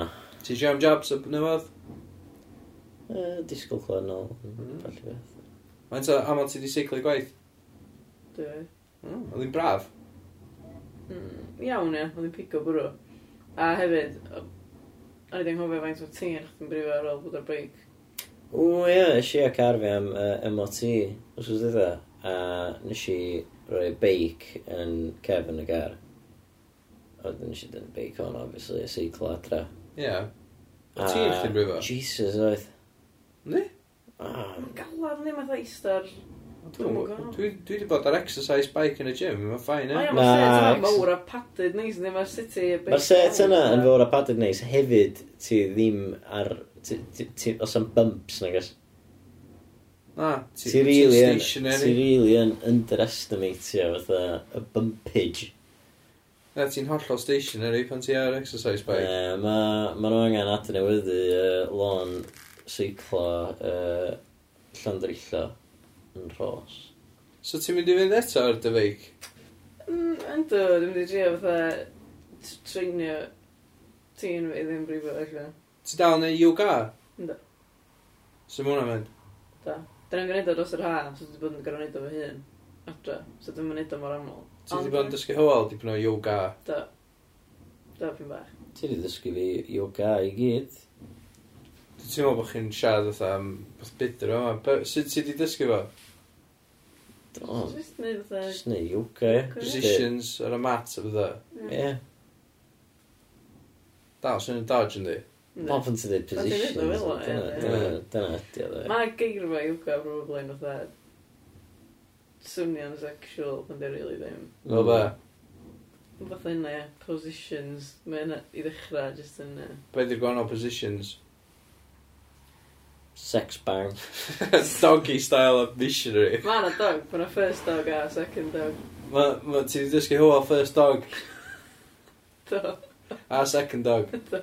Ti eisiau am jobs o newydd? Uh, disgwyl clywed nôl. Mm. Mae'n ta, am ti wedi seiclo i gwaith? Dwi. Mm, oedd hi'n braf? Mm, iawn, ie. Oedd hi'n pigo bwrw. A hefyd, o'n i'n hofio faint o tîn chdi'n brifo ar ôl bod ar beic. O ie, nes i ac arfi am uh, MOT, os oes dda, a nes i roi beic yn cef yn y gar. A wedyn nes i dyn beic on, obviously, a seiclo adra. Ie. Yeah. O ti'n eich dyn? Jesus, oedd. Ni? Ah. Mae'n galad ni, mae'n ddeistar. Dwi wedi bod ar exercise bike yn y gym, mae'n ffain e? Mae'r set yna mawr a padded neis, ni mae'r city... Mae'r set yna yn fawr a padded neis hefyd ti ddim ar os am bumps na gos. Na, ti really yn, ti really yn underestimatio fatha y bumpage. Na, ti'n hollol stationary pan ti ar exercise bike. Ne, mae ma nhw angen adnewyddu uh, lôn seiclo uh, Llandrillo yn rhos. So ti'n mynd i fynd eto ar dy feic? Mm, ynddo, dwi'n mynd i drio fatha treinio tîn fi ddim brifo allan. Ti dal neu ei yoga? Ynddo. So mae hwnna'n mynd? Da. Dyna ni'n gwneud o dros yr ha, so dwi bod yn gorau gwneud o fy hun. Adra. So dwi'n mynd o mor aml. Ti wedi bod yn dysgu hywel, dipyn o yoga? Da. Da, pyn bach. Ti wedi dysgu fi yoga i gyd. Dwi'n meddwl bod chi'n siarad oedd am beth bydr o. Sut ti wedi dysgu fo? Do. Just neud fatha... Just neud yoga, ie. Positions ar y mat o fydda. Ie. Da, sy'n dodge yn di? Pob yn ti dweud positions. Dyna ydi o. Mae geirfa yoga probably yn fatha swnio'n sexual, ond e di really ddim. O be? Fath yna, ie. Positions. Mae yna i ddechrau, just yna. Be di'r gwahanol positions? Sex bang. Doggy style of missionary. Mae yna dog. Mae yna first dog a second dog. Mae ma, ti wedi dysgu hwyl first dog? Do. A second dog? Do.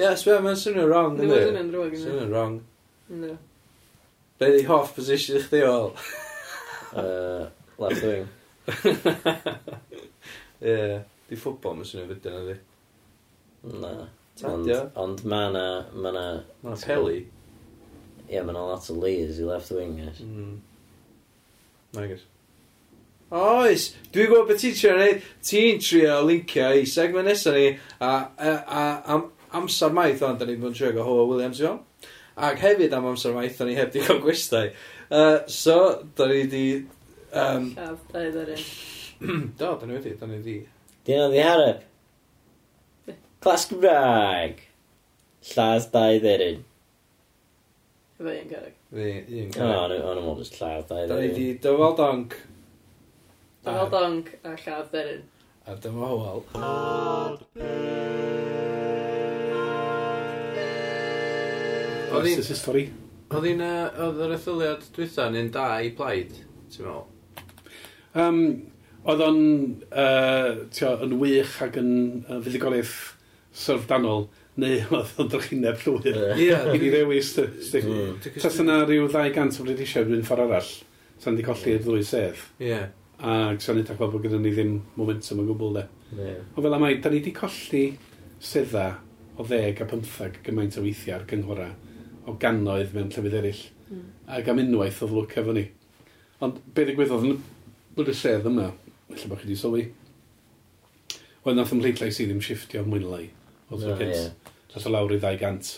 Ie, sbio, mae'n swnio wrong, Yndi, ma' swnio'n drwg, yndi. Swnio'n wrong. Ynddo. Be di hoff position i chdi ôl? Uh, left wing. Ie, di ffwbol mae'n swnio fydyn ydi. Na. Tadio. ond ond ma' na, ma' na, Mae'n peli. ie, ma' na lot o leis i left wing, yes. Nagos. Mm. Oes, dwi'n gwybod beth ti'n trio neud. Ti'n trio lincio i segment nesaf ni a, a, a, am amser maith o'n, da ni'n bod yn siarad o Hoa Williams i fewn. Ac hefyd am amser maith, o'n ni heb di cael gwestai. Uh, so, da ni di... Um... Llaf, da ni ddorin. Do, da ni wedi, da ni di. Dyn o'n ddihareb. Clas Gymraeg. Lladd dau dderin. Fe un garag. Fe un garag. O, o'n ymwneud jyst lladd dau dderin. Da ni di dyfal donc. Dyfal donc a lladd dderin. A dyma hoel. Podpeth. Oedd hi'n... stori. Oedd hi'n... yy, Oedd yr etholiad dwytha yn un da i plaid, ti'n meddwl? Um, oedd o'n uh, tio, yn wych ac yn uh, fuddigoliaeth syrfdanol, neu oedd o'n drachineb llwyr. Ie. Ie. I ni ddewis, dy- dy- tas yna rhyw 200 o Britisiau yn ffordd arall, sa'n di colli'r ddwy sedd. Ie. Ac sa'n edrych fel bod gyda ni ddim momentum o gwbl de. Ie. O fel am da ni di colli sedda o ddeg a pymthag gymaint o weithiau ar gynghora o gannoedd mewn llefydd eraill. Mm. Ac am unwaith oedd lwc efo ni. Ond be ddigwyddodd yn bod y sedd yma, felly bod chi wedi sylwi, oedd nath ymhleidlais i ddim shiftio mwynlau. Oedd yeah, yeah. Nath o lawr i 200,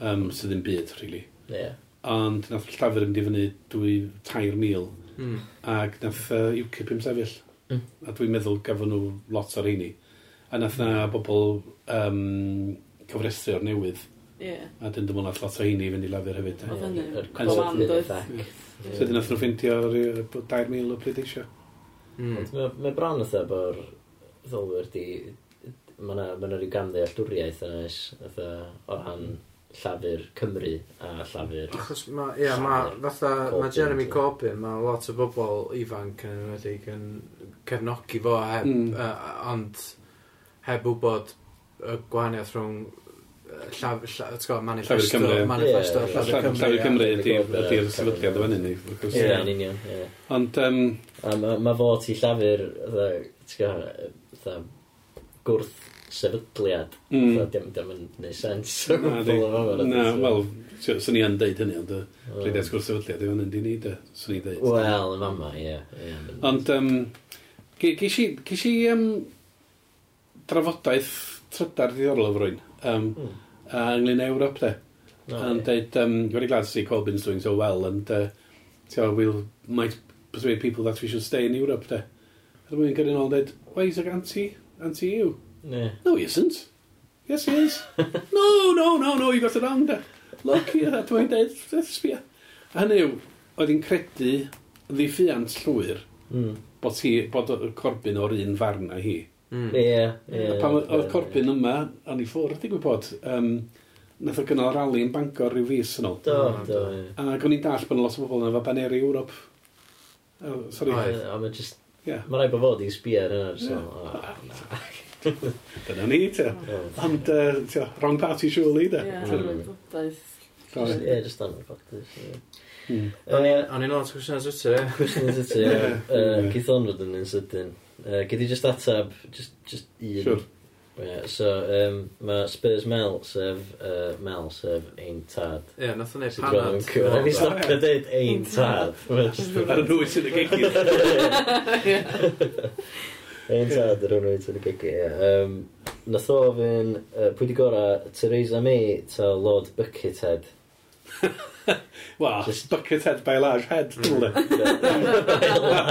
um, sydd ddim byd, really. Yeah. Ond nath llafur yn difynnu 2-3,000 mm. ac nath uh, UKIP im sefyll. Mm. A dwi'n meddwl gafon nhw lot o'r heini. A nath na bobl um, cyfrestru o'r newydd Yeah. A dyn dyma nath lot o heini fynd i lafur hefyd. Oedd hynny. Yr comando effect. So dyn nath nhw ffintio 2,000 o pleidleisio. Hmm. Mae bron oedd efo'r ddolwyr di... Mae yna ma rhyw gamddealltwriaeth yna is, o ran llafur Cymru a llafur... Achos ma, ia, ma, fatha, ma Jeremy Corbyn, ma lot o bobl ifanc yn enwedig yn cefnogi fo e, e, heb, mm. uh, ond heb wybod y gwahaniaeth rhwng llaf, llaf, manifesto, manifesto, llafur Cymru. Llafur Cymru ydy'r sefydliad o fan hyn. Ie, union. Ond... Mae fo ti llafur, gwrth sefydliad. Mm. Dim yn neud sens. Na, wel, swn i yn deud hynny, ond rhaid i gwrth sefydliad, yw'n yn di ni, swn i deud. Wel, yn fama, ie. Ond, ges i drafodaeth trydar ddiddorol o frwy'n um, mm. uh, ynglyn â Ewrop, de. No, and yeah. um, very glad to see Corbyn's doing so well, and uh, so we'll might persuade people that we should stay in Europe, de. And we're getting all that. why is he anti, anti you? Yeah. No, he isn't. Yes, he is. no, no, no, no, you got it wrong, de. Look, here, yeah, dwi'n deud, beth sbio. A hynny oedd hi'n credu ddiffiant llwyr mm. bod, hi, bod Corbyn o'r un farn a hi. Mm. Ie, ie. Pan oedd Corbyn yma, o'n i ffwrdd, digwydd bod, um, nath o gynnal rali yn Bangor rhyw fus yn ôl. Do, hmm. do, ie. A o'n i'n dall bod yna lot o bobl yn efo baneri Ewrop. Oh, sorry. A mae just... Yeah. Mae rai bod fod i sbio ar hynna. So, yeah. Dyna ni, te. Ond, uh, wrong party, surely, te. Ie, Ie, just anwybodus. Hmm. O'n i'n lot o gwestiwn o sytio, ie. Cwestiwn o sytio, ie. Cithon fod yn un sydyn. Uh, Gyd i just atab, just, just un. Sure. Yeah, so, um, mae Spurs Mel, sef, uh, Mel, sef ein tad. Ie, yeah, nath o'n neud panad. Rhaid ni stopio dweud ein tad. Ar y nhwys yn y gegi. Ein tad ar y nhwys yn y gegi, ie. Nath o fy'n, uh, pwy di gora, Theresa May ta Lord Buckethead? Wel, Just... bucket head by large head, dyle.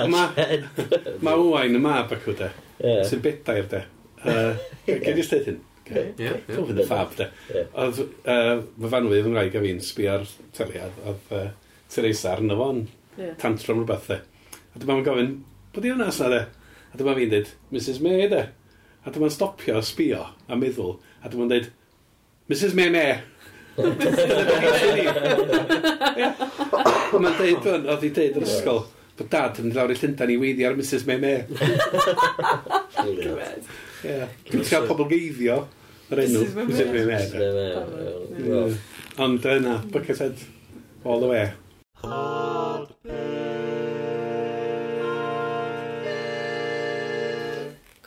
Mae Owain y mab ac o de, yeah. sy'n bedair de. Uh, Gen i stedd hyn? Cofyn y ffab de. Oedd fy fanwydd yn rhaid gaf i'n sbio ar teliad, oedd uh, Teresa arno fo'n yeah. tantrum rhywbeth de. A dyma ma'n gofyn, bod i hwnna asna de? A dyma fi'n dweud, Mrs May de. A dyma'n stopio sbio a meddwl, a dyma'n dweud, Mrs May May. Mae'n deud, hwn, oedd hi deud yr ysgol, bod dad yn lawr i Llundain i weiddi ar Mrs May May. Cymryd. Dwi'n cael pobl geiddio yr enw. Mrs May May. Ond yna, bucket head, all the way.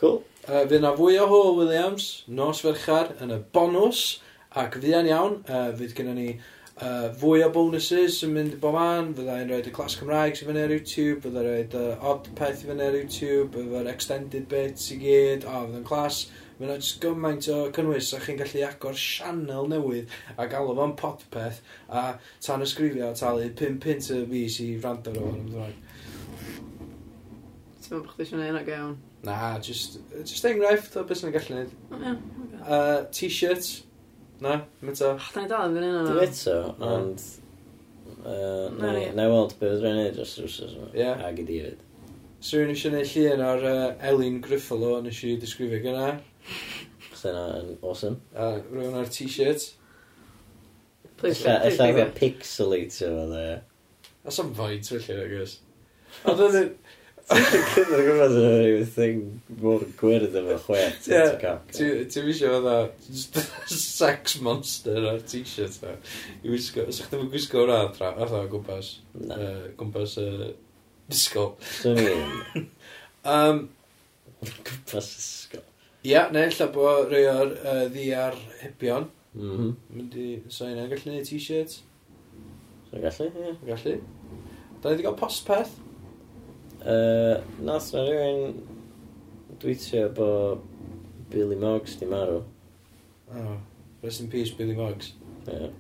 Cool. Uh, Fy na fwy o Ho Williams, nos ferchar, yn y bonus. Ac fydda'n iawn, uh, fydd gennym ni uh, fwy o bonuses yn mynd i bob man, fydda rhoi y clas Cymraeg sy'n fyny ar YouTube, fydda rhoi y odd peth i fyny ar YouTube, efo'r extended bits i gyd, o, fydda'n clas. Mae yna jyst gymaint o cynnwys a chi'n gallu agor sianel newydd a galw fo'n podpeth a tan ysgrifio a talu 5 pint y fus i rando ar o'n ymddrag. Ti'n meddwl bod chdi eisiau gwneud yna gawn? Na, just, just enghraifft o beth sy'n gallu gwneud. Oh, yeah, okay. uh, T-shirts, Na, ddim eto. Och, da ni dal yn fan hynna. Dim eto, ond... Na ni. I weld beth rhaid ni dros rwsos yma. Ie. Ag i David. So rwy'n eisiau gwneud llun o'r uh, Elin Griffalo nes i disgrifio gyna. Chos yna yn awesome. A rwy'n o'r t-shirt. Please, please, please. Ella fe pixelatio fo dde. A some faint felly, I guess. Ond Cynnar gwybod yn rhyw thing mor gwyrdd efo chwech ti'n cac. Ti'n misio fatha sex monster ar t-shirt na. I wisgo, sa'ch ddim yn gwisgo hwnna adra, fatha gwmpas. Gwmpas y disgo. Swn i'n... Um, gwmpas disgo. Ia, neu lla bod rhoi o'r uh, ddiar hebion. Mm. Mynd i, so yna, gallu neud t-shirt? So gallu, ie. Gallu. Da ni wedi cael postpeth. Uh, nath na rhywun dwytio bo Billy Moggs di marw. Oh, rest in peace Billy Moggs. Yeah.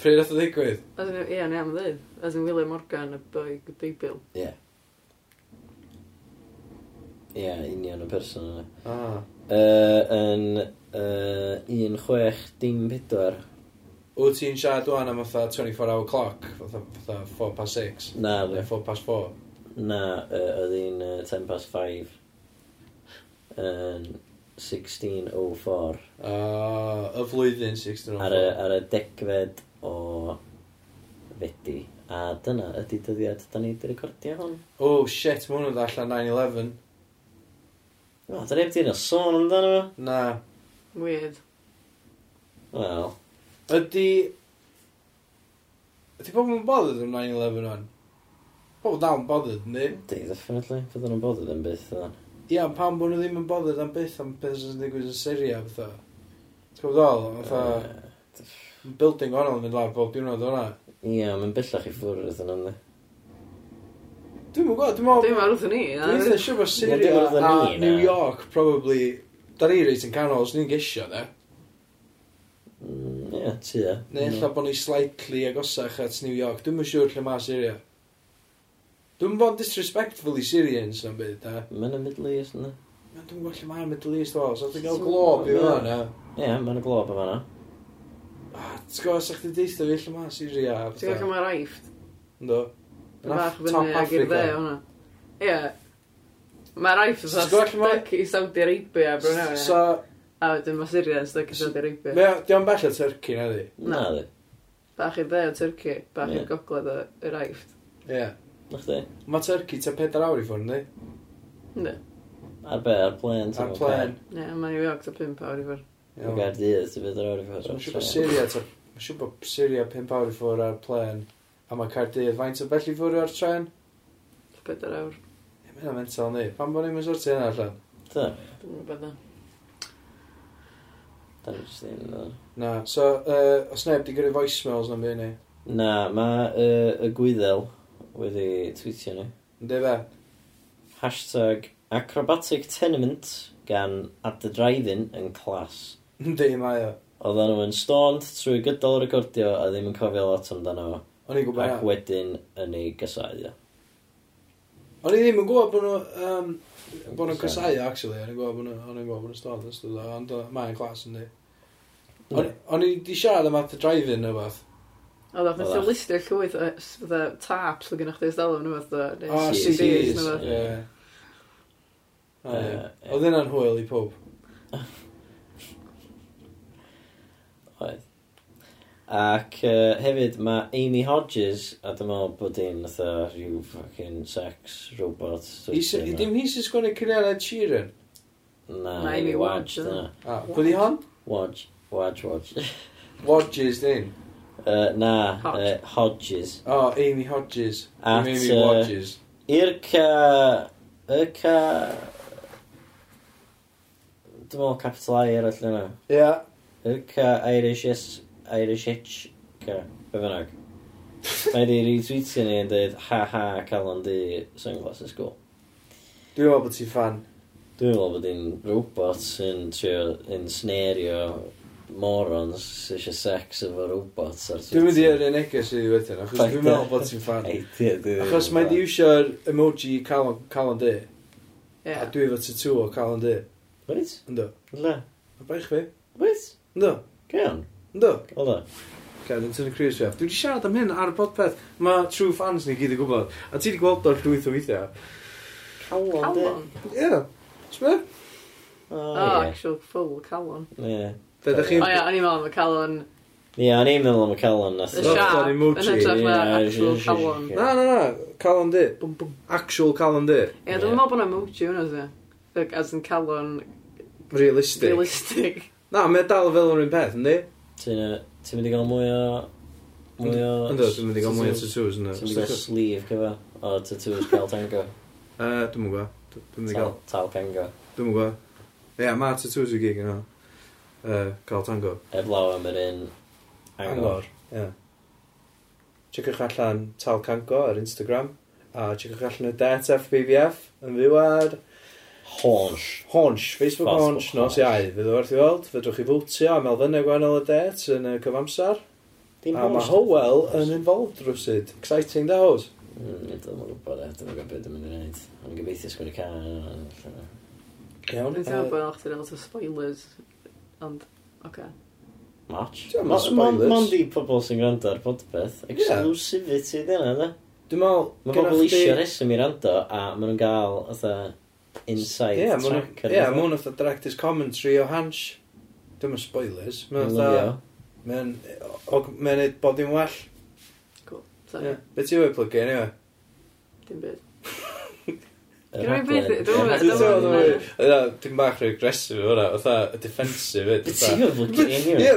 Pryd oedd o ddigwydd? Ie, yeah, ni am ddyn. As in William Morgan, y boi Big Bill. Ie. Ie, union y person yna. Ah. Uh, yn uh, 1614. Wyt ti'n siarad dwi'n am fatha 24 hour clock? Fatha, fatha 4 past 6? Na, dwi. 4 past 4? Na, uh, oedd hi'n uh, 10 past 5 yn 1604. Uh, y flwyddyn 1604. Ar y, ar y degfed o fedi. A dyna ydy dyddiad, da ni wedi recordio hwn. Oh shit, mae hwn allan 9-11. O, da ni wedi yna sôn amdano fo. Na. Weird. Wel. Ydy... Ydy pobl yn bothered am 9-11 hwn? Pobl dal yn bothered, ni? Di, definitely. Fydd nhw'n bothered am byth, ydyn. Ia, pam bod nhw ddim yn bothered am byth am beth sy'n digwydd yn Syria, fatha. Ti'n gwybod ddol? Fatha... Building wahanol yn mynd lawr bob diwrnod o'na. Ia, mae'n bellach i ffwrdd ydyn nhw'n Dwi'n mwyn gwybod, dwi'n mwyn... Dwi'n mwyn wrthyn ni. Dwi'n eitha siw bod Syria a New York, probably... Da ni reit yn canol, os ni'n gesio, ne? Mm, ie, ti e. Neu illa bod ni slightly agosach at New York. Dwi'n mwyn siŵr lle mae Syria. Dwi'n bod disrespectful i Syrians na'n byd, da. Mae'n y Middle East, yna. Mae'n dwi'n gwella mae'r Middle East, o. So, ti'n cael glob i fan, na. Ie, mae'n y glob i fan, na. T'w gwybod, sa'ch ti'n deitha fi lle mae Syria? Ti'n gwybod lle mae'r aifft? Ynddo. Yn bach fyny ag i'r dde, hwnna. Ie. Mae'r aifft yn stuck i Saudi Arabia, bro, iawn, So... A wedyn mae Syria yn stuck i Saudi Arabia. Di o'n bell o Turkey, na di? Na di. Bach i'r dde o Turkey, bach i'r gogledd o'r aifft. Ie. Na chdi? Mae Turkey ta 4 awr i ffwrn, di? Ynddi. Ar be, ar plen? Ar plen. Ie, mae New York ta 5 awr i ffwrdd. Mae Gardydd ta 4 awr i ffwrdd. Mae'n siŵr bod Syria ta... Mae'n siŵr bod Syria 5 awr i ffwrdd ar plen. A mae Cardydd faint o bell i ffwrdd ar tren? 4 awr. Ie, mae'n mental ni. Pan bod ni'n mynd sorti yna allan? Ta. Dwi'n gwybod da. Da ni'n just ddim Na, so, uh, os neb di gyrru voicemails na'n byd ni? Na, mae uh, y gwyddel wedi tweetio ni. Ynddi fe? Hashtag acrobatic tenement gan at the drive-in yn clas. Ynddi mae o. Oedden nhw yn stoned trwy gydol y recordio a ddim yn cofio lot amdano fo. O'n i'n gwybod Ac na. wedyn yn ei gysau. O'n i ddim yn gwybod bod nhw... Um, bod nhw'n cysau, actually. O'n i'n gwybod bod nhw'n gwybod bod nhw'n stoned yn stwyd. Ond mae'n clas yn di. Hmm. O'n i di siarad am at the drive-in neu beth. Oedd o'n fatha listio llwyth o fatha taps o gynnwch chi ysdal nhw fatha. O, O, CDs. Oedd hynna'n hwyl i pob. Oedd. Ac uh, hefyd mae Amy Hodges, a dwi'n meddwl bod hi'n fatha rhyw fucking sex robot. Dim hi sy'n sgwrdd Ed Sheeran? Na, Amy Wadge. Pwyd i hon? Wadge, ah, Wadge, Wadge. Wadge is din. Uh, na, Hodge. uh, Hodges. O, oh, Amy Hodges. At, Amy uh, Hodges. Irca... Irca... Dwi'n meddwl capital I ar allan yna. Ie. Yeah. Irca Irish S... Irish H... Ca. Be fynnag. Mae di retweetio ni yn dweud, ha ha, calon di sunglasses cool. Dwi'n meddwl bod ti'n fan. Dwi'n meddwl bod hi'n robot sy'n trio, yn snerio morons sy'n eisiau sex efo robots ar Twitter. Dwi'n mynd i yr un neges i wedyn, achos dwi'n meddwl bod ti'n fan. Achos mae di iwsio'r emoji Calon D. A dwi efo tattoo o Calon D. Wyt? Ynddo. Le? Mae baich fi. Wyt? Ynddo. Cion? Ynddo. Ola. Cion, yn tynnu Chris Dwi wedi siarad am hyn ar y podpeth. Mae true fans ni gyd yn gwybod. A ti wedi gweld o'r llwyth o weithiau. Calon D? Ie. Sbe? O, actual full Calon. Ie. Be ydych chi'n... Oh, o ia, o'n i'n meddwl am y calon... Ia, o'n i'n meddwl am y calon. Y siar, yn hytrach na actual calon. Na, na, na, calon di. Actual calon di. Ia, dwi'n meddwl bod yna emoji hwnna, zi. As yn calon... Realistic. Realistic. Na, mae dal fel yr un peth, yndi? Ti'n mynd i gael mwy o... Mwy o... Ynddo, ti'n mynd i gael mwy o tattoos, yna. Ti'n mynd i gael sleeve, cyfa, o tattoos cael tango. Dwi'n mynd i gael. Tal pengo. Dwi'n mynd i gael. Ie, mae tattoos i gig yn hwnna uh, cael tango. Eblaw am yr un angor. Ie. Checkwch allan Tal Cango ar Instagram a checkwch allan y Det FBBF yn fyw ar... Honch. Honch. Facebook, Facebook Honch, nos iau. Fydd o werth i weld, fedrwch chi fwtio am elfennau gwahanol y Det yn y cyfamsar. Dim a mae Howell yn involved rwysid. Exciting da hos. Mm, Dwi'n mwyn gwybod e, dwi'n gwybod beth dwi'n mynd i wneud. Ond gobeithio sgwyd y car. Iawn. Dwi'n teimlo bod o'ch ti'n spoilers Ond, oce. March? Ti'n meddwl, spoilers. Mond i pobl sy'n gwrando ar podpeth. Exclusivity yeah. dyna, da. Dwi'n meddwl... Mae pobl eisiau reswm i rando, a maen nhw'n gael, otha, inside yeah, track. Ie, yeah, maen nhw'n director's commentary o Hans. Dwi'n meddwl spoilers. Maen nhw'n Mae'n mae'n bod yn well. Cool. Sorry. Yeah. Be ti'n wyplygio, anyway? Dim byd. Dwi'n bach rhaid agresif o hwnna, fatha defensif hyd. Ti'n gwybod lwcyn i ni?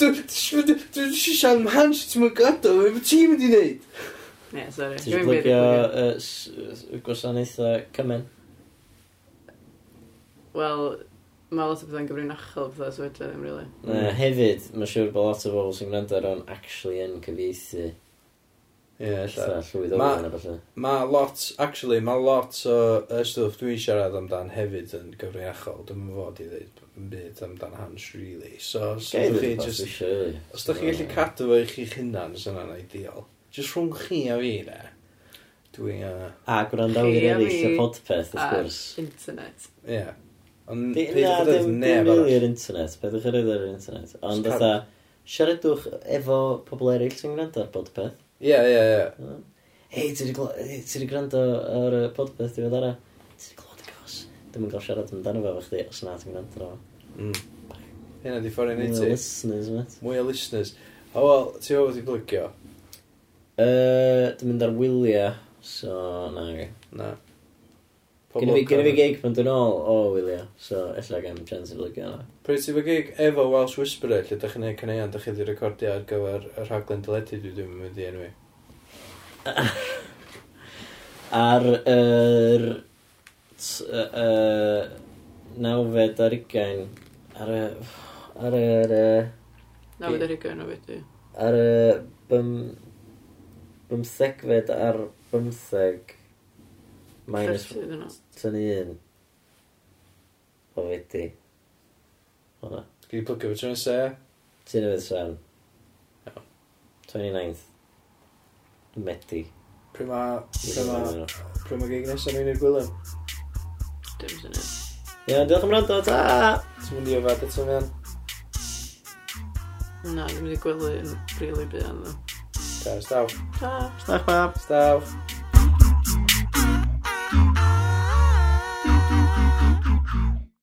Dwi'n siarad am hans, ti'n mynd gadael, fe ti'n mynd i wneud? Ie, sorry. Ti'n blygio gwasanaethau cymen? Wel, mae lot o bethau'n gyfrinachol bethau sy'n ddim, really. Hefyd, mae'n siŵr bod lot o bobl sy'n gwrando ar o'n actually yn cyfieithu. Ie, ella. Llwyd ofyn a falle. Mae lot, actually, mae lot o y stwff dwi'n siarad amdan hefyd yn gyfrinachol. Dwi'n fod i ddweud yn byd amdan hans, really. So, os ydych chi just... Os ydych chi gallu cadw fo i chi'ch hunan, sy'n yna'n ideal. Just rhwng chi a fi, ne? Dwi'n... a... A gwrandawyr eraill y podpeth, wrth gwrs. internet. Ie. Ond peidiwch chi roed neb arall. Dwi'n internet, peidiwch chi roed ar internet. Ond fatha, siaradwch efo pobl eraill sy'n gwrando ar podpeth. Ie, ie, ie. Hei, ti wedi gwrando ar y podpeth diwedd ara? Ti wedi glod y gos? Dwi'n mynd gael siarad amdano fe fo chdi, os na ti'n gwrando ar Mm. Hynna di ffordd yn Mwy o listeners, met. Mwy o listeners. O, wel, ti o wedi blygio? Uh, dwi'n mynd ar wyliau, so na, ge. Na. Gynna fi gig pan dwi'n ôl o wyliau, so illa gen chance i blygio na. Pryd ti'n gig efo Welsh Whisperer, lle ydych chi'n gwneud cyneuon, ydych chi wedi recordio ar gyfer y rhaglen dyledu dwi ddim yn mynd i enwi. Ar yr... nawfed ar ugain, ar y... ar yr... Nawfed ar ugain o fedi. Ar y... bym... bymthegfed ar bymtheg... Minus... Tynnu un. O fedi. O. Gyd i plygio fe trwy'n se? Ti newydd sefn. 29th. Medi. Pryd ma... Pryd ma... Pryd ma gig nesaf ni'n i'r gwylym? Dim sy'n ni. Ie, diolch am rando, ta! Ti'n mynd i yfad eto fi an? Na, dwi'n mynd i gwely yn rili byd yn. Ta, staw. Ta. Snach, pap. Staw.